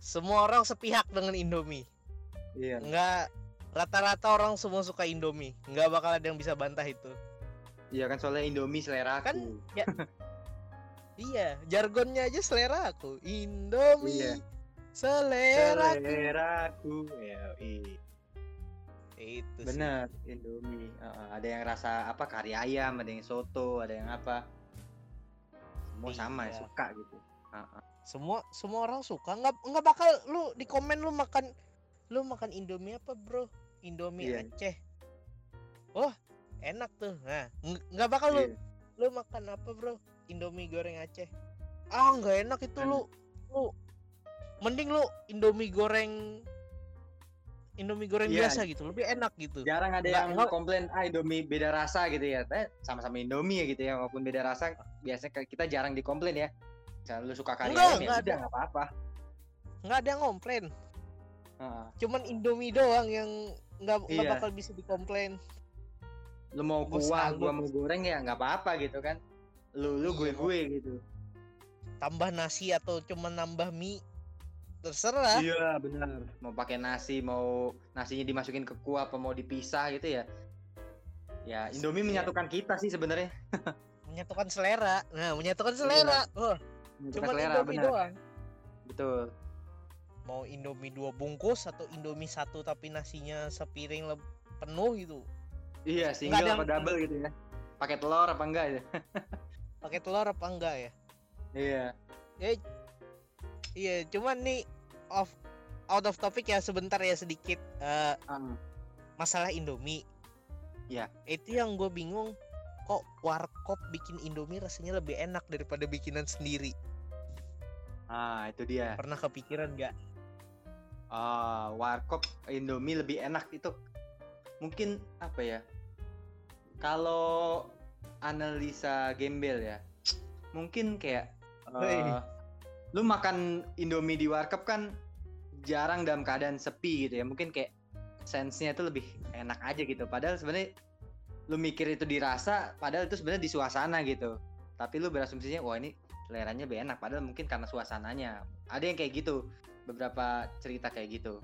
A: semua orang sepihak dengan Indomie.
B: Iya.
A: nggak rata-rata orang semua suka Indomie. Nggak bakal ada yang bisa bantah itu
B: Iya kan soalnya Indomie selera aku.
A: Kan, <laughs> iya jargonnya aja selera aku Indomie
B: Iya.
A: selera
B: seleraku ya
A: itu sih.
B: bener Indomie Heeh, ada yang rasa apa kari ayam ada yang soto ada yang apa semua sama ya
A: Iya.
B: suka gitu Heeh.
A: semua semua orang suka nggak nggak bakal lu di komen lu makan lu makan Indomie apa bro Indomie
B: Iya.
A: Aceh oh enak tuh nah ng- nggak bakal lu.
B: Iya.
A: lu makan apa bro? Indomie goreng Aceh. Ah nggak enak itu
B: Kan.
A: lu lu. Mending lu Indomie goreng Indomie goreng
B: Iya.
A: biasa gitu lebih enak gitu.
B: Jarang ada
A: Nggak-
B: yang
A: nggak-
B: komplain ah Indomie beda rasa gitu ya. Tapi sama-sama Indomie ya gitu ya walaupun beda rasa biasanya kita jarang dikomplain ya. Misalnya lu suka kari
A: Enggak,
B: ayam ya
A: enggak
B: udah nggak apa-apa.
A: Nggak ada yang komplain.
B: Heeh.
A: cuman Indomie doang yang nggak nggak
B: Iya.
A: bakal bisa dikomplain
B: lu mau kuah gua mau goreng ya nggak apa-apa gitu kan. Lu lu
A: Iya,
B: gue gue gitu.
A: Tambah nasi atau cuma nambah mie terserah.
B: Iya benar. Mau pakai nasi mau nasinya dimasukin ke kuah apa mau dipisah gitu ya. Ya Indomie
A: Iya.
B: menyatukan kita sih sebenarnya. <laughs>
A: Menyatukan selera. Nah menyatukan selera. Oh
B: Menyatukan
A: cuma
B: selera,
A: Indomie doang.
B: Betul.
A: Mau Indomie dua bungkus atau Indomie satu tapi nasinya sepiring penuh gitu
B: iya single apa
A: yang-
B: double gitu ya. Pakai telur apa enggak ya? <laughs>
A: Pakai telur apa enggak ya?
B: Iya.
A: Iya cuman nih off out of topic ya sebentar ya sedikit. Eh,
B: Ah,
A: masalah Indomie.
B: Iya.
A: itu yang gue bingung kok warkop bikin Indomie rasanya lebih enak daripada bikinan sendiri?
B: Ah itu dia.
A: Pernah kepikiran nggak?
B: Ah warkop Indomie lebih enak itu mungkin apa ya kalau analisa gembel ya mungkin kayak
A: Hei.
B: eh, lu makan Indomie di warkop kan jarang dalam keadaan sepi gitu ya mungkin kayak sense-nya itu lebih enak aja gitu. Padahal sebenarnya lu mikir itu dirasa padahal itu sebenarnya di suasana gitu. Tapi lu berasumsinya wah ini seleranya lebih enak. Padahal mungkin karena suasananya. Ada yang kayak gitu beberapa cerita kayak gitu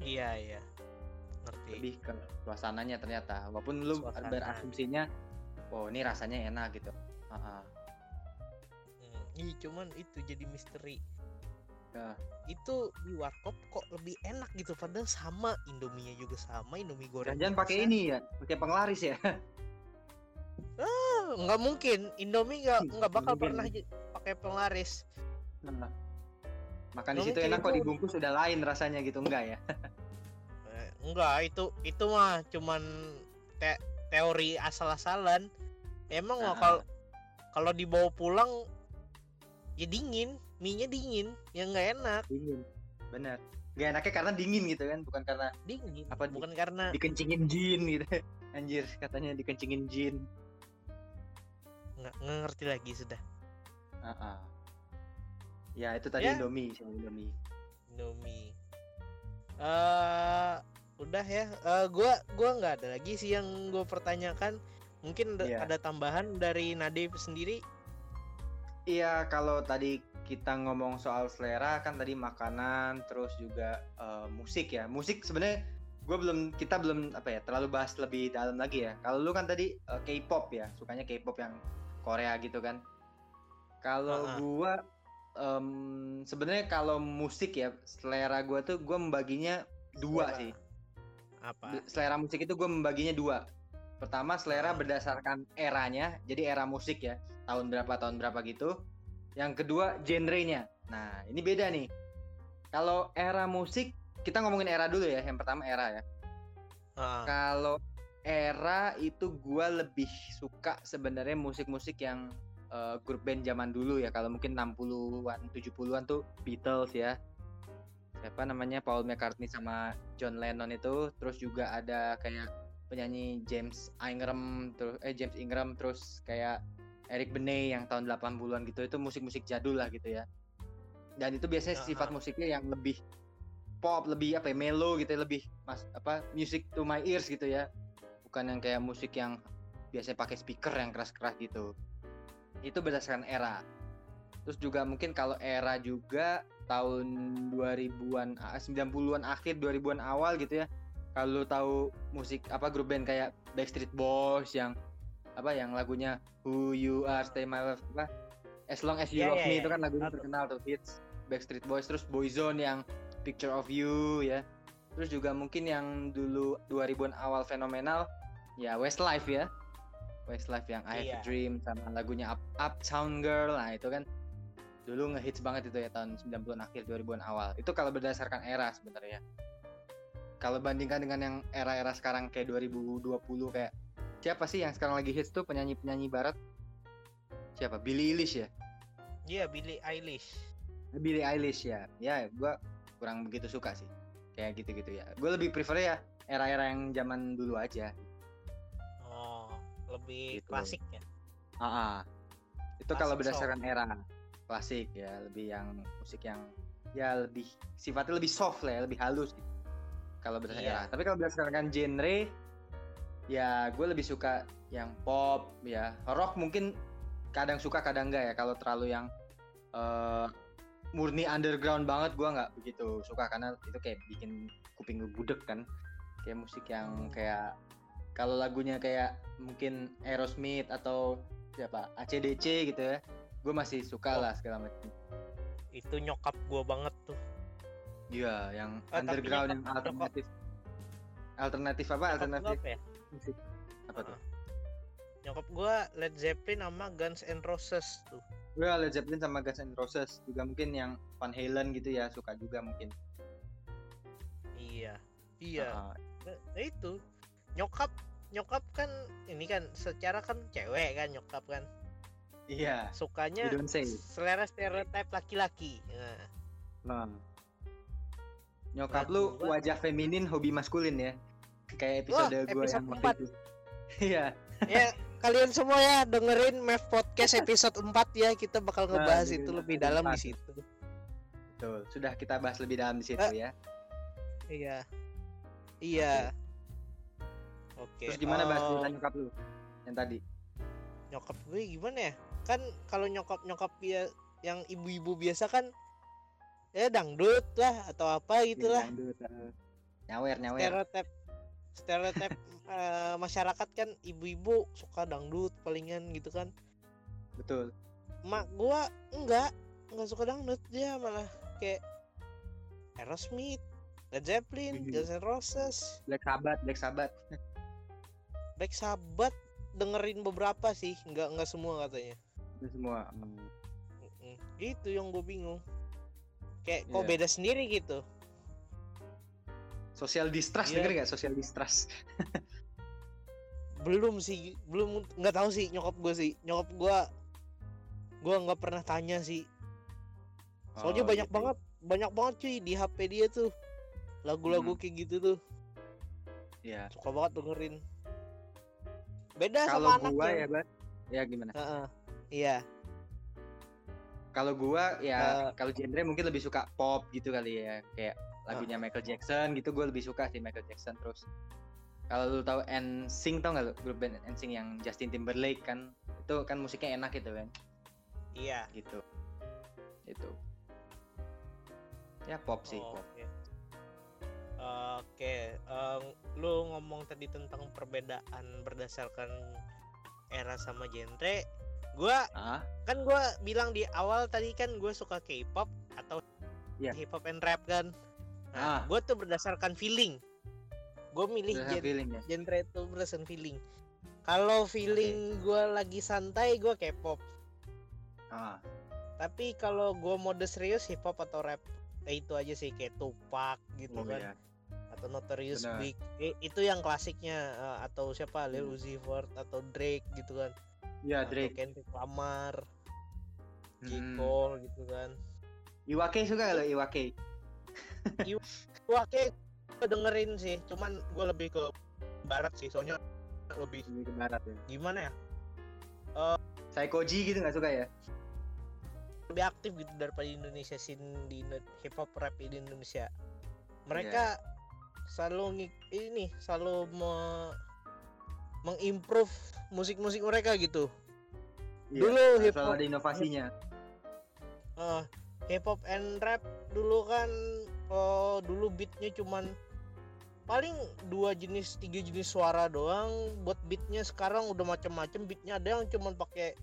A: iya iya ngerti
B: lebih ke suasananya ternyata walaupun lu
A: Suasana.
B: berasumsinya oh ini rasanya enak gitu ah.
A: Hmm, Ih, cuman itu jadi misteri.
B: Ya.
A: Itu di warkop kok lebih enak gitu padahal sama Indominya juga sama Indomie goreng.
B: jangan pakai ini ya pakai penglaris ya
A: Ah, nggak mungkin Indomie nggak nggak bakal
B: mungkin.
A: pernah pakai penglaris.
B: Nah. Makan di situ enak kok dibungkus udah lain rasanya gitu enggak ya <laughs>
A: Eh, enggak itu itu mah cuman te- teori asal-asalan. Emang mah
B: Ah.
A: kalau kalau dibawa pulang ya dingin, mie-nya dingin, ya nggak enak,
B: dingin bener nggak enaknya karena dingin gitu kan bukan karena
A: dingin.
B: Apa di-
A: bukan karena
B: dikencingin jin gitu <laughs> anjir katanya dikencingin jin
A: nggak ngerti lagi sudah.
B: Ah, ah. Ya itu tadi
A: Ya.
B: Indomie sama Indomie
A: Indomie. Eh udah ya. Eh gua gua nggak ada lagi sih yang gue pertanyakan. Mungkin ada-
B: Iya.
A: ada tambahan dari Nadif sendiri.
B: Iya, kalau tadi kita ngomong soal selera kan tadi makanan, terus juga eh, musik ya. Musik sebenarnya gue belum kita belum apa ya terlalu bahas lebih dalam lagi ya. Kalau lu kan tadi eh, K-pop ya, sukanya K-pop yang Korea gitu kan. Kalau
A: Ah-ah.
B: gua em, sebenarnya kalau musik ya selera gua tuh gue membaginya dua
A: Selera.
B: sih.
A: Apa?
B: Selera musik itu gue membaginya dua. Pertama selera
A: Ah.
B: berdasarkan eranya, jadi era musik ya, tahun berapa tahun berapa gitu. Yang kedua genrenya. Nah ini beda nih. Kalau era musik kita ngomongin era dulu ya. Yang pertama era ya.
A: Ah,
B: Kalau era itu gua lebih suka sebenarnya musik-musik yang eh, grup band zaman dulu ya. Kalau mungkin 60-an, 70-an tuh Beatles ya. Siapa namanya Paul McCartney sama John Lennon itu, terus juga ada kayak penyanyi James Ingram terus eh James Ingram terus kayak Eric Benet yang tahun 80-an gitu. Itu musik-musik jadul lah gitu ya. Dan itu biasanya sifat musiknya yang lebih pop, lebih apa ya, mellow gitu ya, lebih mas apa music to my ears gitu ya bukan yang kayak musik yang biasanya pakai speaker yang keras-keras gitu itu berdasarkan era. Terus juga mungkin kalau era juga tahun 2000-an ah, 90-an akhir 2000-an awal gitu ya. Kalau tahu musik apa grup band kayak Backstreet Boys yang apa yang lagunya Who You Are Stay My Love apa? As Long As You
A: Iya,
B: Love
A: iya,
B: Me
A: iya.
B: itu kan lagunya terkenal tuh hits Backstreet Boys. Terus Boyzone yang Picture of You ya. Terus juga mungkin yang dulu 2000-an awal fenomenal ya Westlife ya Westlife yang I Have
A: Iya.
B: a Dream sama lagunya Up, Uptown Girl. Nah itu kan dulu ngehits banget itu ya tahun 90-an akhir 2000-an awal. Itu kalau berdasarkan era sebenarnya. Kalau bandingkan dengan yang era-era sekarang kayak 2020 kayak siapa sih yang sekarang lagi hits tuh penyanyi-penyanyi barat? Siapa? Billie Eilish ya?
A: Iya, Billie Eilish.
B: Billie Eilish ya. Ya gua kurang begitu suka sih. Kayak gitu-gitu ya. Gue lebih prefer ya era-era yang zaman dulu aja
A: lebih
B: Gitu.
A: klasik ya.
B: Ah, ah. itu kalau
A: Klasik
B: berdasarkan era klasik ya lebih yang musik yang ya lebih sifatnya lebih soft lah ya lebih halus gitu. kalau berdasarkan
A: Iya.
B: era tapi kalau berdasarkan genre ya gue lebih suka yang pop ya rock mungkin kadang suka kadang enggak ya kalau terlalu yang eh, murni underground banget gue nggak begitu suka karena itu kayak bikin kuping gue budek kan kayak musik yang kayak kalau lagunya kayak mungkin Aerosmith atau siapa ACDC gitu ya gue masih suka
A: Oh.
B: lah segala macam
A: Itu nyokap gua banget tuh.
B: iya yang
A: tapi
B: underground yang
A: nyokap-
B: alternatif alternatif apa
A: Nyokap
B: alternatif
A: apa ya?
B: musik apa tuh
A: Nyokap gua Led Zeppelin sama Guns N' Roses tuh.
B: gue Led Zeppelin sama Guns N' Roses juga mungkin yang Van Halen gitu ya suka juga mungkin
A: Iya. Iya.
B: Ah,
A: Nah, itu nyokap nyokap kan ini kan secara kan cewek kan nyokap kan.
B: Iya.
A: Sukanya selera stereotip laki-laki. Nah,
B: nah. nyokap
A: Nah,
B: lu
A: gua-
B: wajah feminin hobi maskulin ya? Kayak
A: Wah,
B: episode gue
A: episode
B: yang waktu itu. iya.
A: Ya <laughs> kalian semua ya dengerin Mev Podcast episode 4 ya. Kita bakal
B: Nah,
A: ngebahas
B: dengerin
A: itu lebih dalam di
B: empat.
A: situ.
B: Betul. Sudah kita bahas lebih dalam di situ
A: Eh,
B: ya.
A: Iya. Iya oke
B: terus gimana bahas cerita nyokap lu? Yang tadi?
A: Nyokap gue gimana ya? Kan kalau nyokap nyokap dia yang ibu-ibu biasa kan ya dangdut lah atau apa gitulah.
B: Iya, dangdut, eh. nyawer nyawer.
A: Stereotip stereotip <laughs> eh, masyarakat kan ibu-ibu suka dangdut palingan gitu kan.
B: Betul.
A: Mak gua enggak enggak suka dangdut. Dia malah kayak Aerosmith Led Zeppelin
B: Mhm.
A: Guns N' Roses.
B: Black Sabbath Black Sabbath <laughs>
A: Black Sabbath dengerin beberapa sih enggak enggak semua katanya
B: itu semua Hmm.
A: Mm-mm. itu yang gue bingung kayak kok
B: Iya.
A: beda sendiri gitu
B: social distrust
A: Iya.
B: denger gak social distrust
A: belum sih belum nggak tahu sih nyokap gue sih nyokap gue gue nggak pernah tanya sih soalnya
B: Oh,
A: banyak
B: gitu.
A: banget banyak banget cuy di HP dia tuh lagu-lagu
B: Hmm.
A: kayak gitu tuh
B: Iya.
A: suka banget dengerin beda
B: kalau
A: sama anak
B: gua
A: yang
B: ya Bat ya gimana?
A: Heeh. iya.
B: Kalau gua ya
A: Eh.
B: kalau genre mungkin lebih suka pop gitu kali ya. Kayak lagunya Michael Jackson gitu gue lebih suka sih Michael Jackson terus. Kalau lu tahu NSYNC tau gak lu? Grup band NSYNC yang Justin Timberlake kan? Itu kan musiknya enak gitu kan?
A: Iya.
B: Gitu. Itu. Ya pop sih
A: Oh,
B: pop
A: oke Oke, em, lu ngomong tadi tentang perbedaan berdasarkan era sama genre. Gua
B: ah
A: kan gua bilang di awal tadi kan gue suka K-pop atau
B: Iya.
A: hip hop and rap kan.
B: Ah.
A: Nah, gue tuh berdasarkan feeling. Gue milih gen-
B: feeling ya
A: genre itu berdasarkan feeling. Kalau feeling gue lagi santai gue K-pop.
B: ah
A: Tapi kalau gue mode serius hip hop atau rap, eh, itu aja sih kayak Tupac gitu
B: oh,
A: kan.
B: iya.
A: Atau Notorious. Big Eh, itu yang klasiknya eh, atau siapa Lil
B: Hmm.
A: Uzi Vert atau Drake gitu kan. Atau
B: Drake.
A: Kendrick Lamar J.
B: Hmm.
A: Cole gitu kan.
B: Iwake suka lo Iwake
A: kayak gua dengerin sih cuman gua lebih ke barat sih soalnya lebih
B: Lebih ke barat ya.
A: gimana ya?
B: Psychoji gitu gak suka ya?
A: Lebih aktif gitu daripada Indonesia scene di hip hop rap di Indonesia. Mereka selalu ini selalu me mengimprove musik-musik mereka gitu.
B: Iya,
A: Dulu hip hop-
B: ada inovasinya.
A: Eh, hip hop and rap dulu kan oh dulu beatnya cuman paling dua jenis tiga jenis suara doang. Buat beatnya sekarang udah macam-macam beatnya ada yang cuman pakai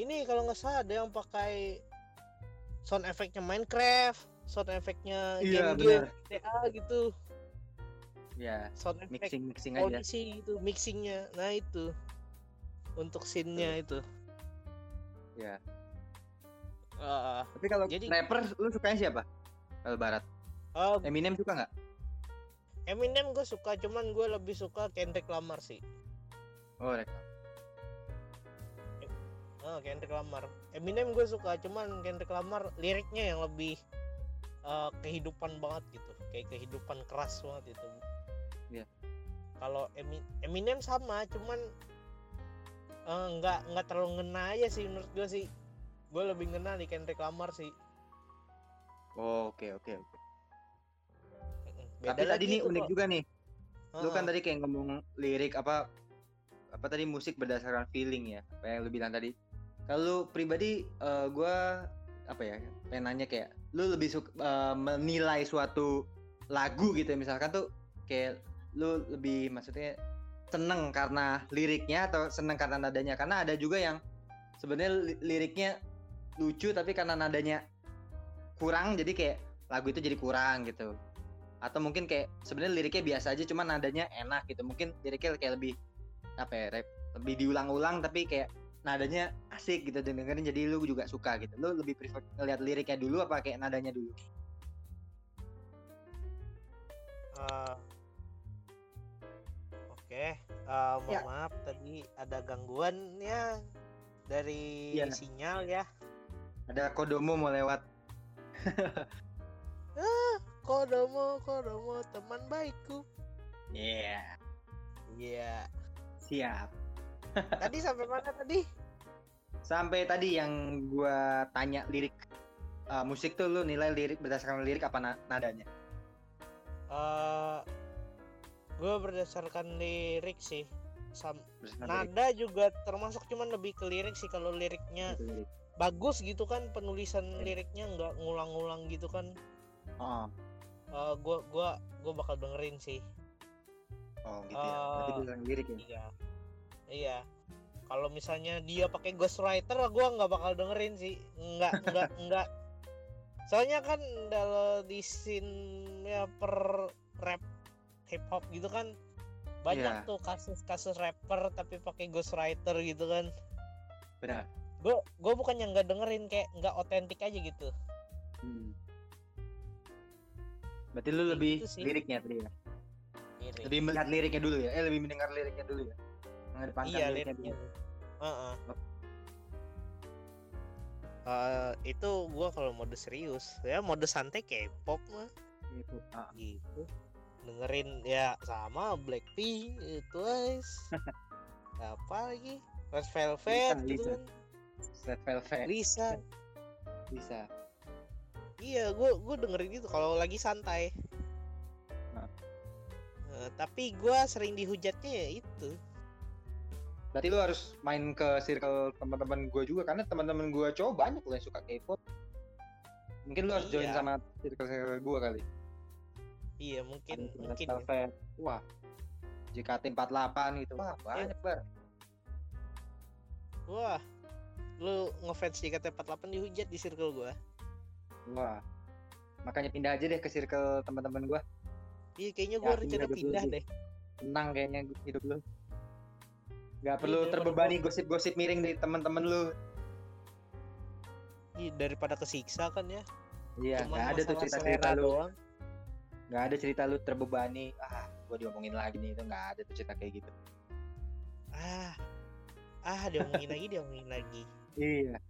A: ini kalau nggak salah ada yang pakai sound efeknya Minecraft sound efeknya
B: Iya,
A: game-game GTA gitu
B: Ya,
A: sound efek
B: mixing mixing aja.
A: audisi itu mixingnya nah itu untuk scene-nya itu
B: Ya.
A: Ah,
B: Tapi kalau
A: Jadi-
B: rapper lu sukanya siapa? Kalau barat.
A: ah,
B: Eminem suka nggak?
A: Eminem gue suka cuman gue lebih suka Kendrick Lamar sih
B: Oh, rap.
A: Ah, Kendrick Lamar. Eminem gue suka, cuman Kendrick Lamar liriknya yang lebih eh, kehidupan banget gitu, kayak kehidupan keras banget itu.
B: Iya.
A: Kalau Emi- Eminem sama, cuman eh, nggak nggak terlalu ngena aja sih menurut gue sih. Gue lebih ngena di Kendrick Lamar sih.
B: Oh, oke oke oke. Tapi tadi nih unik
A: kok.
B: juga nih. Lu kan tadi kayak ngomong lirik apa apa tadi musik berdasarkan feeling ya. Apa yang lu bilang tadi. Kalau pribadi eh, gua apa ya? Pengen nanya kayak lu lebih suka eh, menilai suatu lagu gitu ya misalkan tuh kayak lu lebih maksudnya seneng karena liriknya atau seneng karena nadanya? Karena ada juga yang sebenarnya li- liriknya lucu tapi karena nadanya kurang jadi kayak lagu itu jadi kurang gitu. Atau mungkin kayak sebenarnya liriknya biasa aja cuma nadanya enak gitu. Mungkin liriknya kayak lebih apa ya rap, lebih diulang-ulang tapi kayak nadanya asik gitu dengerin jadi lu juga suka gitu. Lu lebih prefer ngeliat liriknya dulu apa kayak nadanya dulu?
A: Eh, Oke, eh, mohon
B: Ya.
A: maaf tadi ada gangguan ya dari
B: Iya.
A: sinyal ya.
B: ada kodomo mau lewat <laughs>
A: Kodomo, Kodomo, teman baikku.
B: iya
A: Iya.
B: siap <laughs>
A: Tadi sampai mana tadi?
B: sampai tadi yang gua tanya lirik eh, musik tuh lu nilai lirik berdasarkan lirik apa na- nadanya
A: Eh, gue berdasarkan lirik sih. Sam
B: berdasarkan lirik,
A: nada juga termasuk cuman lebih ke lirik sih kalau liriknya
B: lirik.
A: bagus gitu kan penulisan
B: Iya.
A: liriknya nggak ngulang-ngulang gitu kan.
B: oh
A: Eh, gua gua gua bakal dengerin sih.
B: oh gitu ya berarti
A: Eh,
B: bilang lirik ya
A: Iya. Iya. Kalau misalnya dia pakai ghostwriter gua nggak bakal dengerin sih. Nggak <laughs> nggak nggak. Soalnya kan kalau di scene ya per hip hop gitu kan banyak
B: Iya.
A: tuh kasus-kasus rapper tapi pakai ghostwriter gitu kan.
B: benar
A: Gue gue bukan yang nggak dengerin kayak nggak otentik aja gitu.
B: Hmm. Berarti lu
A: Kayak
B: lebih
A: gitu
B: liriknya tadi ya?
A: Lirik.
B: Lebih melihat liriknya dulu ya? Eh lebih mendengar liriknya dulu ya? Mengedepankan
A: iya
B: liriknya
A: liriknya.
B: dulu.
A: Heeh. Eh, itu gua kalau mode serius ya mode santai K-pop mah
B: Gitu. Ah,
A: gitu dengerin ya sama Blackpink itu guys <laughs> apa lagi Red Velvet
B: Lisa,
A: gitu
B: Lisa.
A: kan
B: Red Velvet
A: Lisa
B: bisa.
A: iya gua gua dengerin itu kalau lagi santai
B: Nah.
A: Eh, tapi gua sering dihujatnya ya itu
B: Berarti lu harus main ke circle teman-teman gue juga karena teman-teman gue cowok banyak loh yang suka K-pop. Mungkin lu harus join
A: Iya.
B: sama circle-circle gue kali.
A: Iya mungkin
B: Ada
A: mungkin ya.
B: Velvet. Wah. JKT48 gitu. Wah, banyak, Bar.
A: wah lu ngefans JKT48 dihujat di circle gua
B: Wah. Makanya pindah aja deh ke circle teman-teman gue.
A: iya kayaknya gua
B: Yakin
A: rencana pindah deh
B: Tenang kayaknya hidup lu. Gak perlu
A: Iya,
B: terbebani gosip-gosip miring dari teman-teman lu.
A: Iya, daripada kesiksa kan ya
B: Iya,
A: Cuman
B: ada tuh cerita-cerita lu.
A: doang.
B: Nggak ada cerita lu terbebani. Ah, gua diomongin lagi nih itu nggak ada tuh cerita kayak gitu.
A: ah ah diomongin lagi diomongin lagi
B: Iya.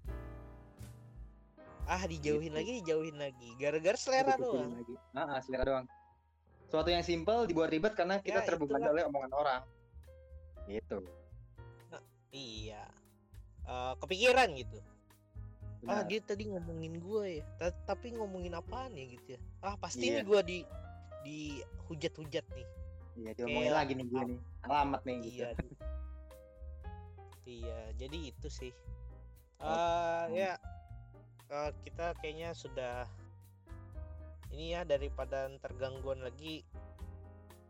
A: ah dijauhin
B: Gitu.
A: lagi dijauhin lagi gara-gara selera doang
B: Lagi. Ah, ah, selera doang. Suatu yang simpel dibuat ribet karena kita
A: Ya,
B: terbebani oleh omongan orang. Gitu.
A: iya Eh, kepikiran gitu ah
B: Benar.
A: dia tadi ngomongin gua ya Ta- tapi ngomongin apaan ya gitu ya ah pasti
B: Iya.
A: nih gua di di hujat-hujat nih
B: Iya, diomongin
A: kayak
B: lagi nih gue nih. Alamat nih gitu.
A: iya iya jadi itu sih
B: Oh,
A: eh
B: hmm.
A: ya eh, kita kayaknya sudah ini ya daripada ntar gangguan lagi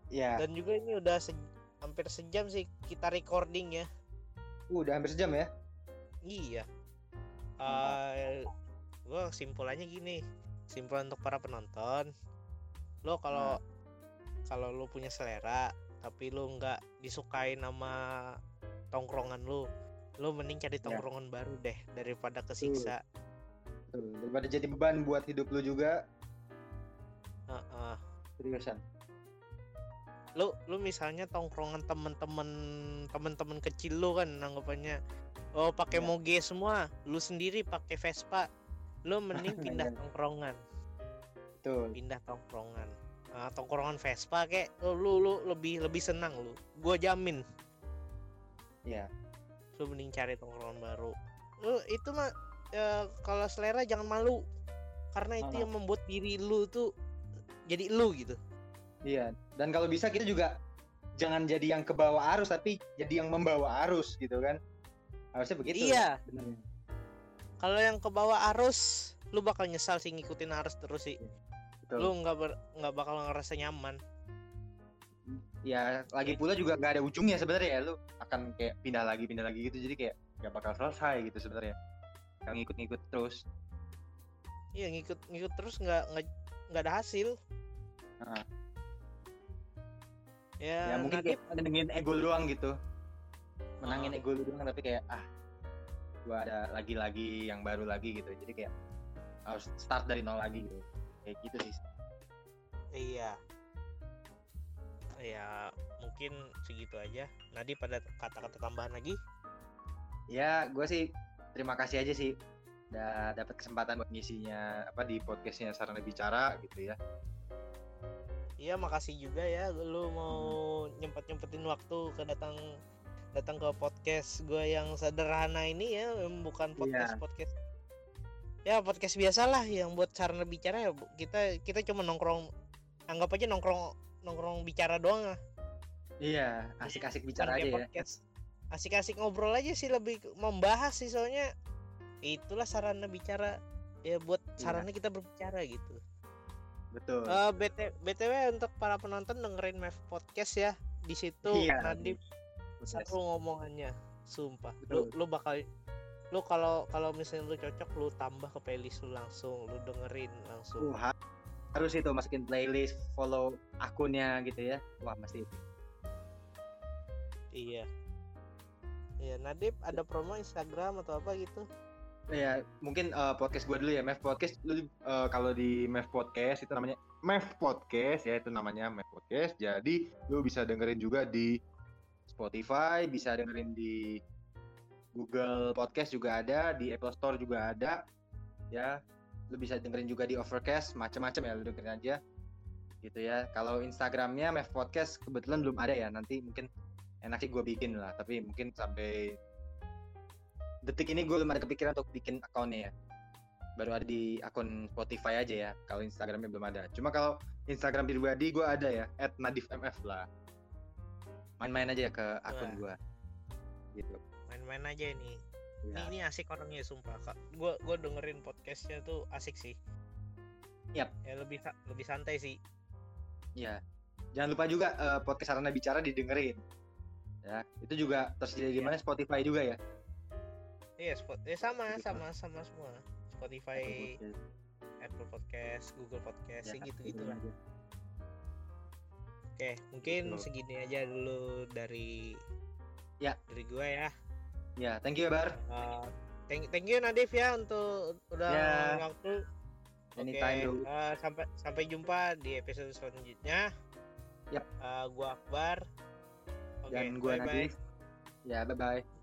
B: Iya.
A: dan juga ini udah se- hampir sejam sih kita recording ya
B: Uh, udah hampir sejam ya.
A: iya uh, gue simpulannya gini simpulan untuk para penonton lo kalau kalau lo punya selera tapi lo nggak disukai nama tongkrongan lo lo mending cari tongkrongan baru deh daripada kesiksa
B: Betul. Daripada jadi beban buat hidup lu juga,
A: Heeh.
B: seriusan.
A: lu lu misalnya tongkrongan temen-temen temen-temen kecil lu kan anggapannya oh pakai
B: Iya.
A: moge semua lu sendiri pakai Vespa lu mending <laughs> pindah
B: Iya.
A: tongkrongan
B: Betul.
A: pindah tongkrongan Nah, tongkrongan Vespa kayak lu, lu lu lebih lebih senang lu gua jamin
B: Iya.
A: lu mending cari tongkrongan baru lu itu mah ya, kalau selera jangan malu karena itu
B: Ah.
A: yang membuat diri lu tuh jadi lu gitu
B: Iya. Dan kalau bisa kita juga jangan jadi yang ke bawah arus tapi jadi yang membawa arus gitu kan. Harusnya begitu.
A: Iya. Kalau yang ke bawah arus lu bakal nyesal sih ngikutin arus terus sih
B: Betul.
A: lu nggak ber- nggak bakal ngerasa nyaman
B: Ya lagi pula juga nggak ada ujungnya sebenarnya ya lu akan kayak pindah lagi pindah lagi gitu jadi kayak nggak bakal selesai gitu sebenarnya. Yang ngikut-ngikut terus.
A: iya ngikut ngikut terus nggak nggak ada hasil
B: Heeh.
A: ya,
B: ya mungkin
A: Nadif,
B: kayak menangin ego doang gitu. Menangin
A: Ah.
B: ego lu doang tapi kayak ah gua ada lagi-lagi yang baru lagi gitu. Jadi kayak harus start dari nol lagi gitu. Kayak gitu sih.
A: iya. Ya mungkin segitu aja. Nadif pada kata-kata tambahan lagi?
B: Ya, gue sih terima kasih aja sih udah dapat kesempatan buat ngisinya apa di podcastnya Sarana Bicara gitu ya.
A: iya makasih juga ya. Lu mau nyempet nyempetin waktu ke datang datang ke podcast gue yang sederhana ini ya bukan podcast podcast ya podcast biasa lah yang buat sarana bicara ya kita kita cuma nongkrong anggap aja nongkrong nongkrong bicara doang lah
B: Iya, asik-asik bicara aja ya.
A: podcast asik-asik ngobrol aja sih lebih membahas sih soalnya itulah sarana bicara ya buat
B: Iya.
A: sarana kita berbicara gitu
B: Betul.
A: Eh, BT, BTW untuk para penonton dengerin Mev Podcast ya. Di situ
B: Iya,
A: Nadif seru ngomongannya. Sumpah. Lu
B: Betul.
A: lu bakal lu kalau kalau misalnya lu cocok lu tambah ke playlist lu langsung, lu dengerin langsung.
B: Uh, ha- harus itu masukin playlist, follow akunnya gitu ya. Wah, masih itu.
A: Iya. Iya, Nadif ada promo Instagram atau apa gitu?
B: Ya, mungkin eh, podcast gue dulu ya, Mev Podcast. Lu eh, kalau di Mev Podcast itu namanya Mev Podcast ya, itu namanya Mev Podcast. Jadi lu bisa dengerin juga di Spotify, bisa dengerin di Google Podcast juga ada, di Apple Store juga ada. Ya, lu bisa dengerin juga di Overcast, macam-macam ya lu dengerin aja. Gitu ya. Kalau Instagramnya Mev Podcast kebetulan belum ada ya. Nanti mungkin enak sih gue bikin lah, tapi mungkin sampai detik ini gue belum ada kepikiran untuk bikin akunnya ya baru ada di akun Spotify aja ya kalau Instagramnya belum ada cuma kalau Instagram pribadi gue ada ya @nadifmf lah main-main aja ke akun gue gitu
A: Main-main aja ini. Ini,
B: ya.
A: ini asik orangnya sumpah, Kak. Gua gua dengerin podcastnya tuh asik sih.
B: Yap.
A: Ya lebih lebih santai sih.
B: ya jangan lupa juga eh, podcast Sarana Bicara didengerin ya itu juga tersedia di
A: Iya.
B: mana Spotify juga ya
A: Iya, spot eh sama
B: Gitu.
A: sama sama semua. Spotify, Apple Podcast, Google Podcast,
B: Ya,
A: gitu gitu
B: dengerin
A: lah.
B: aja.
A: Oke, mungkin
B: Gitu.
A: segini aja dulu dari
B: Ya.
A: dari gue ya.
B: Ya thank you ya Bar
A: Uh, thank, thank you Nadif ya untuk udah ngeluangin waktu. Oke,
B: anytime bro
A: uh, sampai sampai jumpa di episode selanjutnya.
B: Yap.
A: Uh, gua Akbar. Oke,
B: dan gue
A: bye-bye.
B: Nadif ya bye bye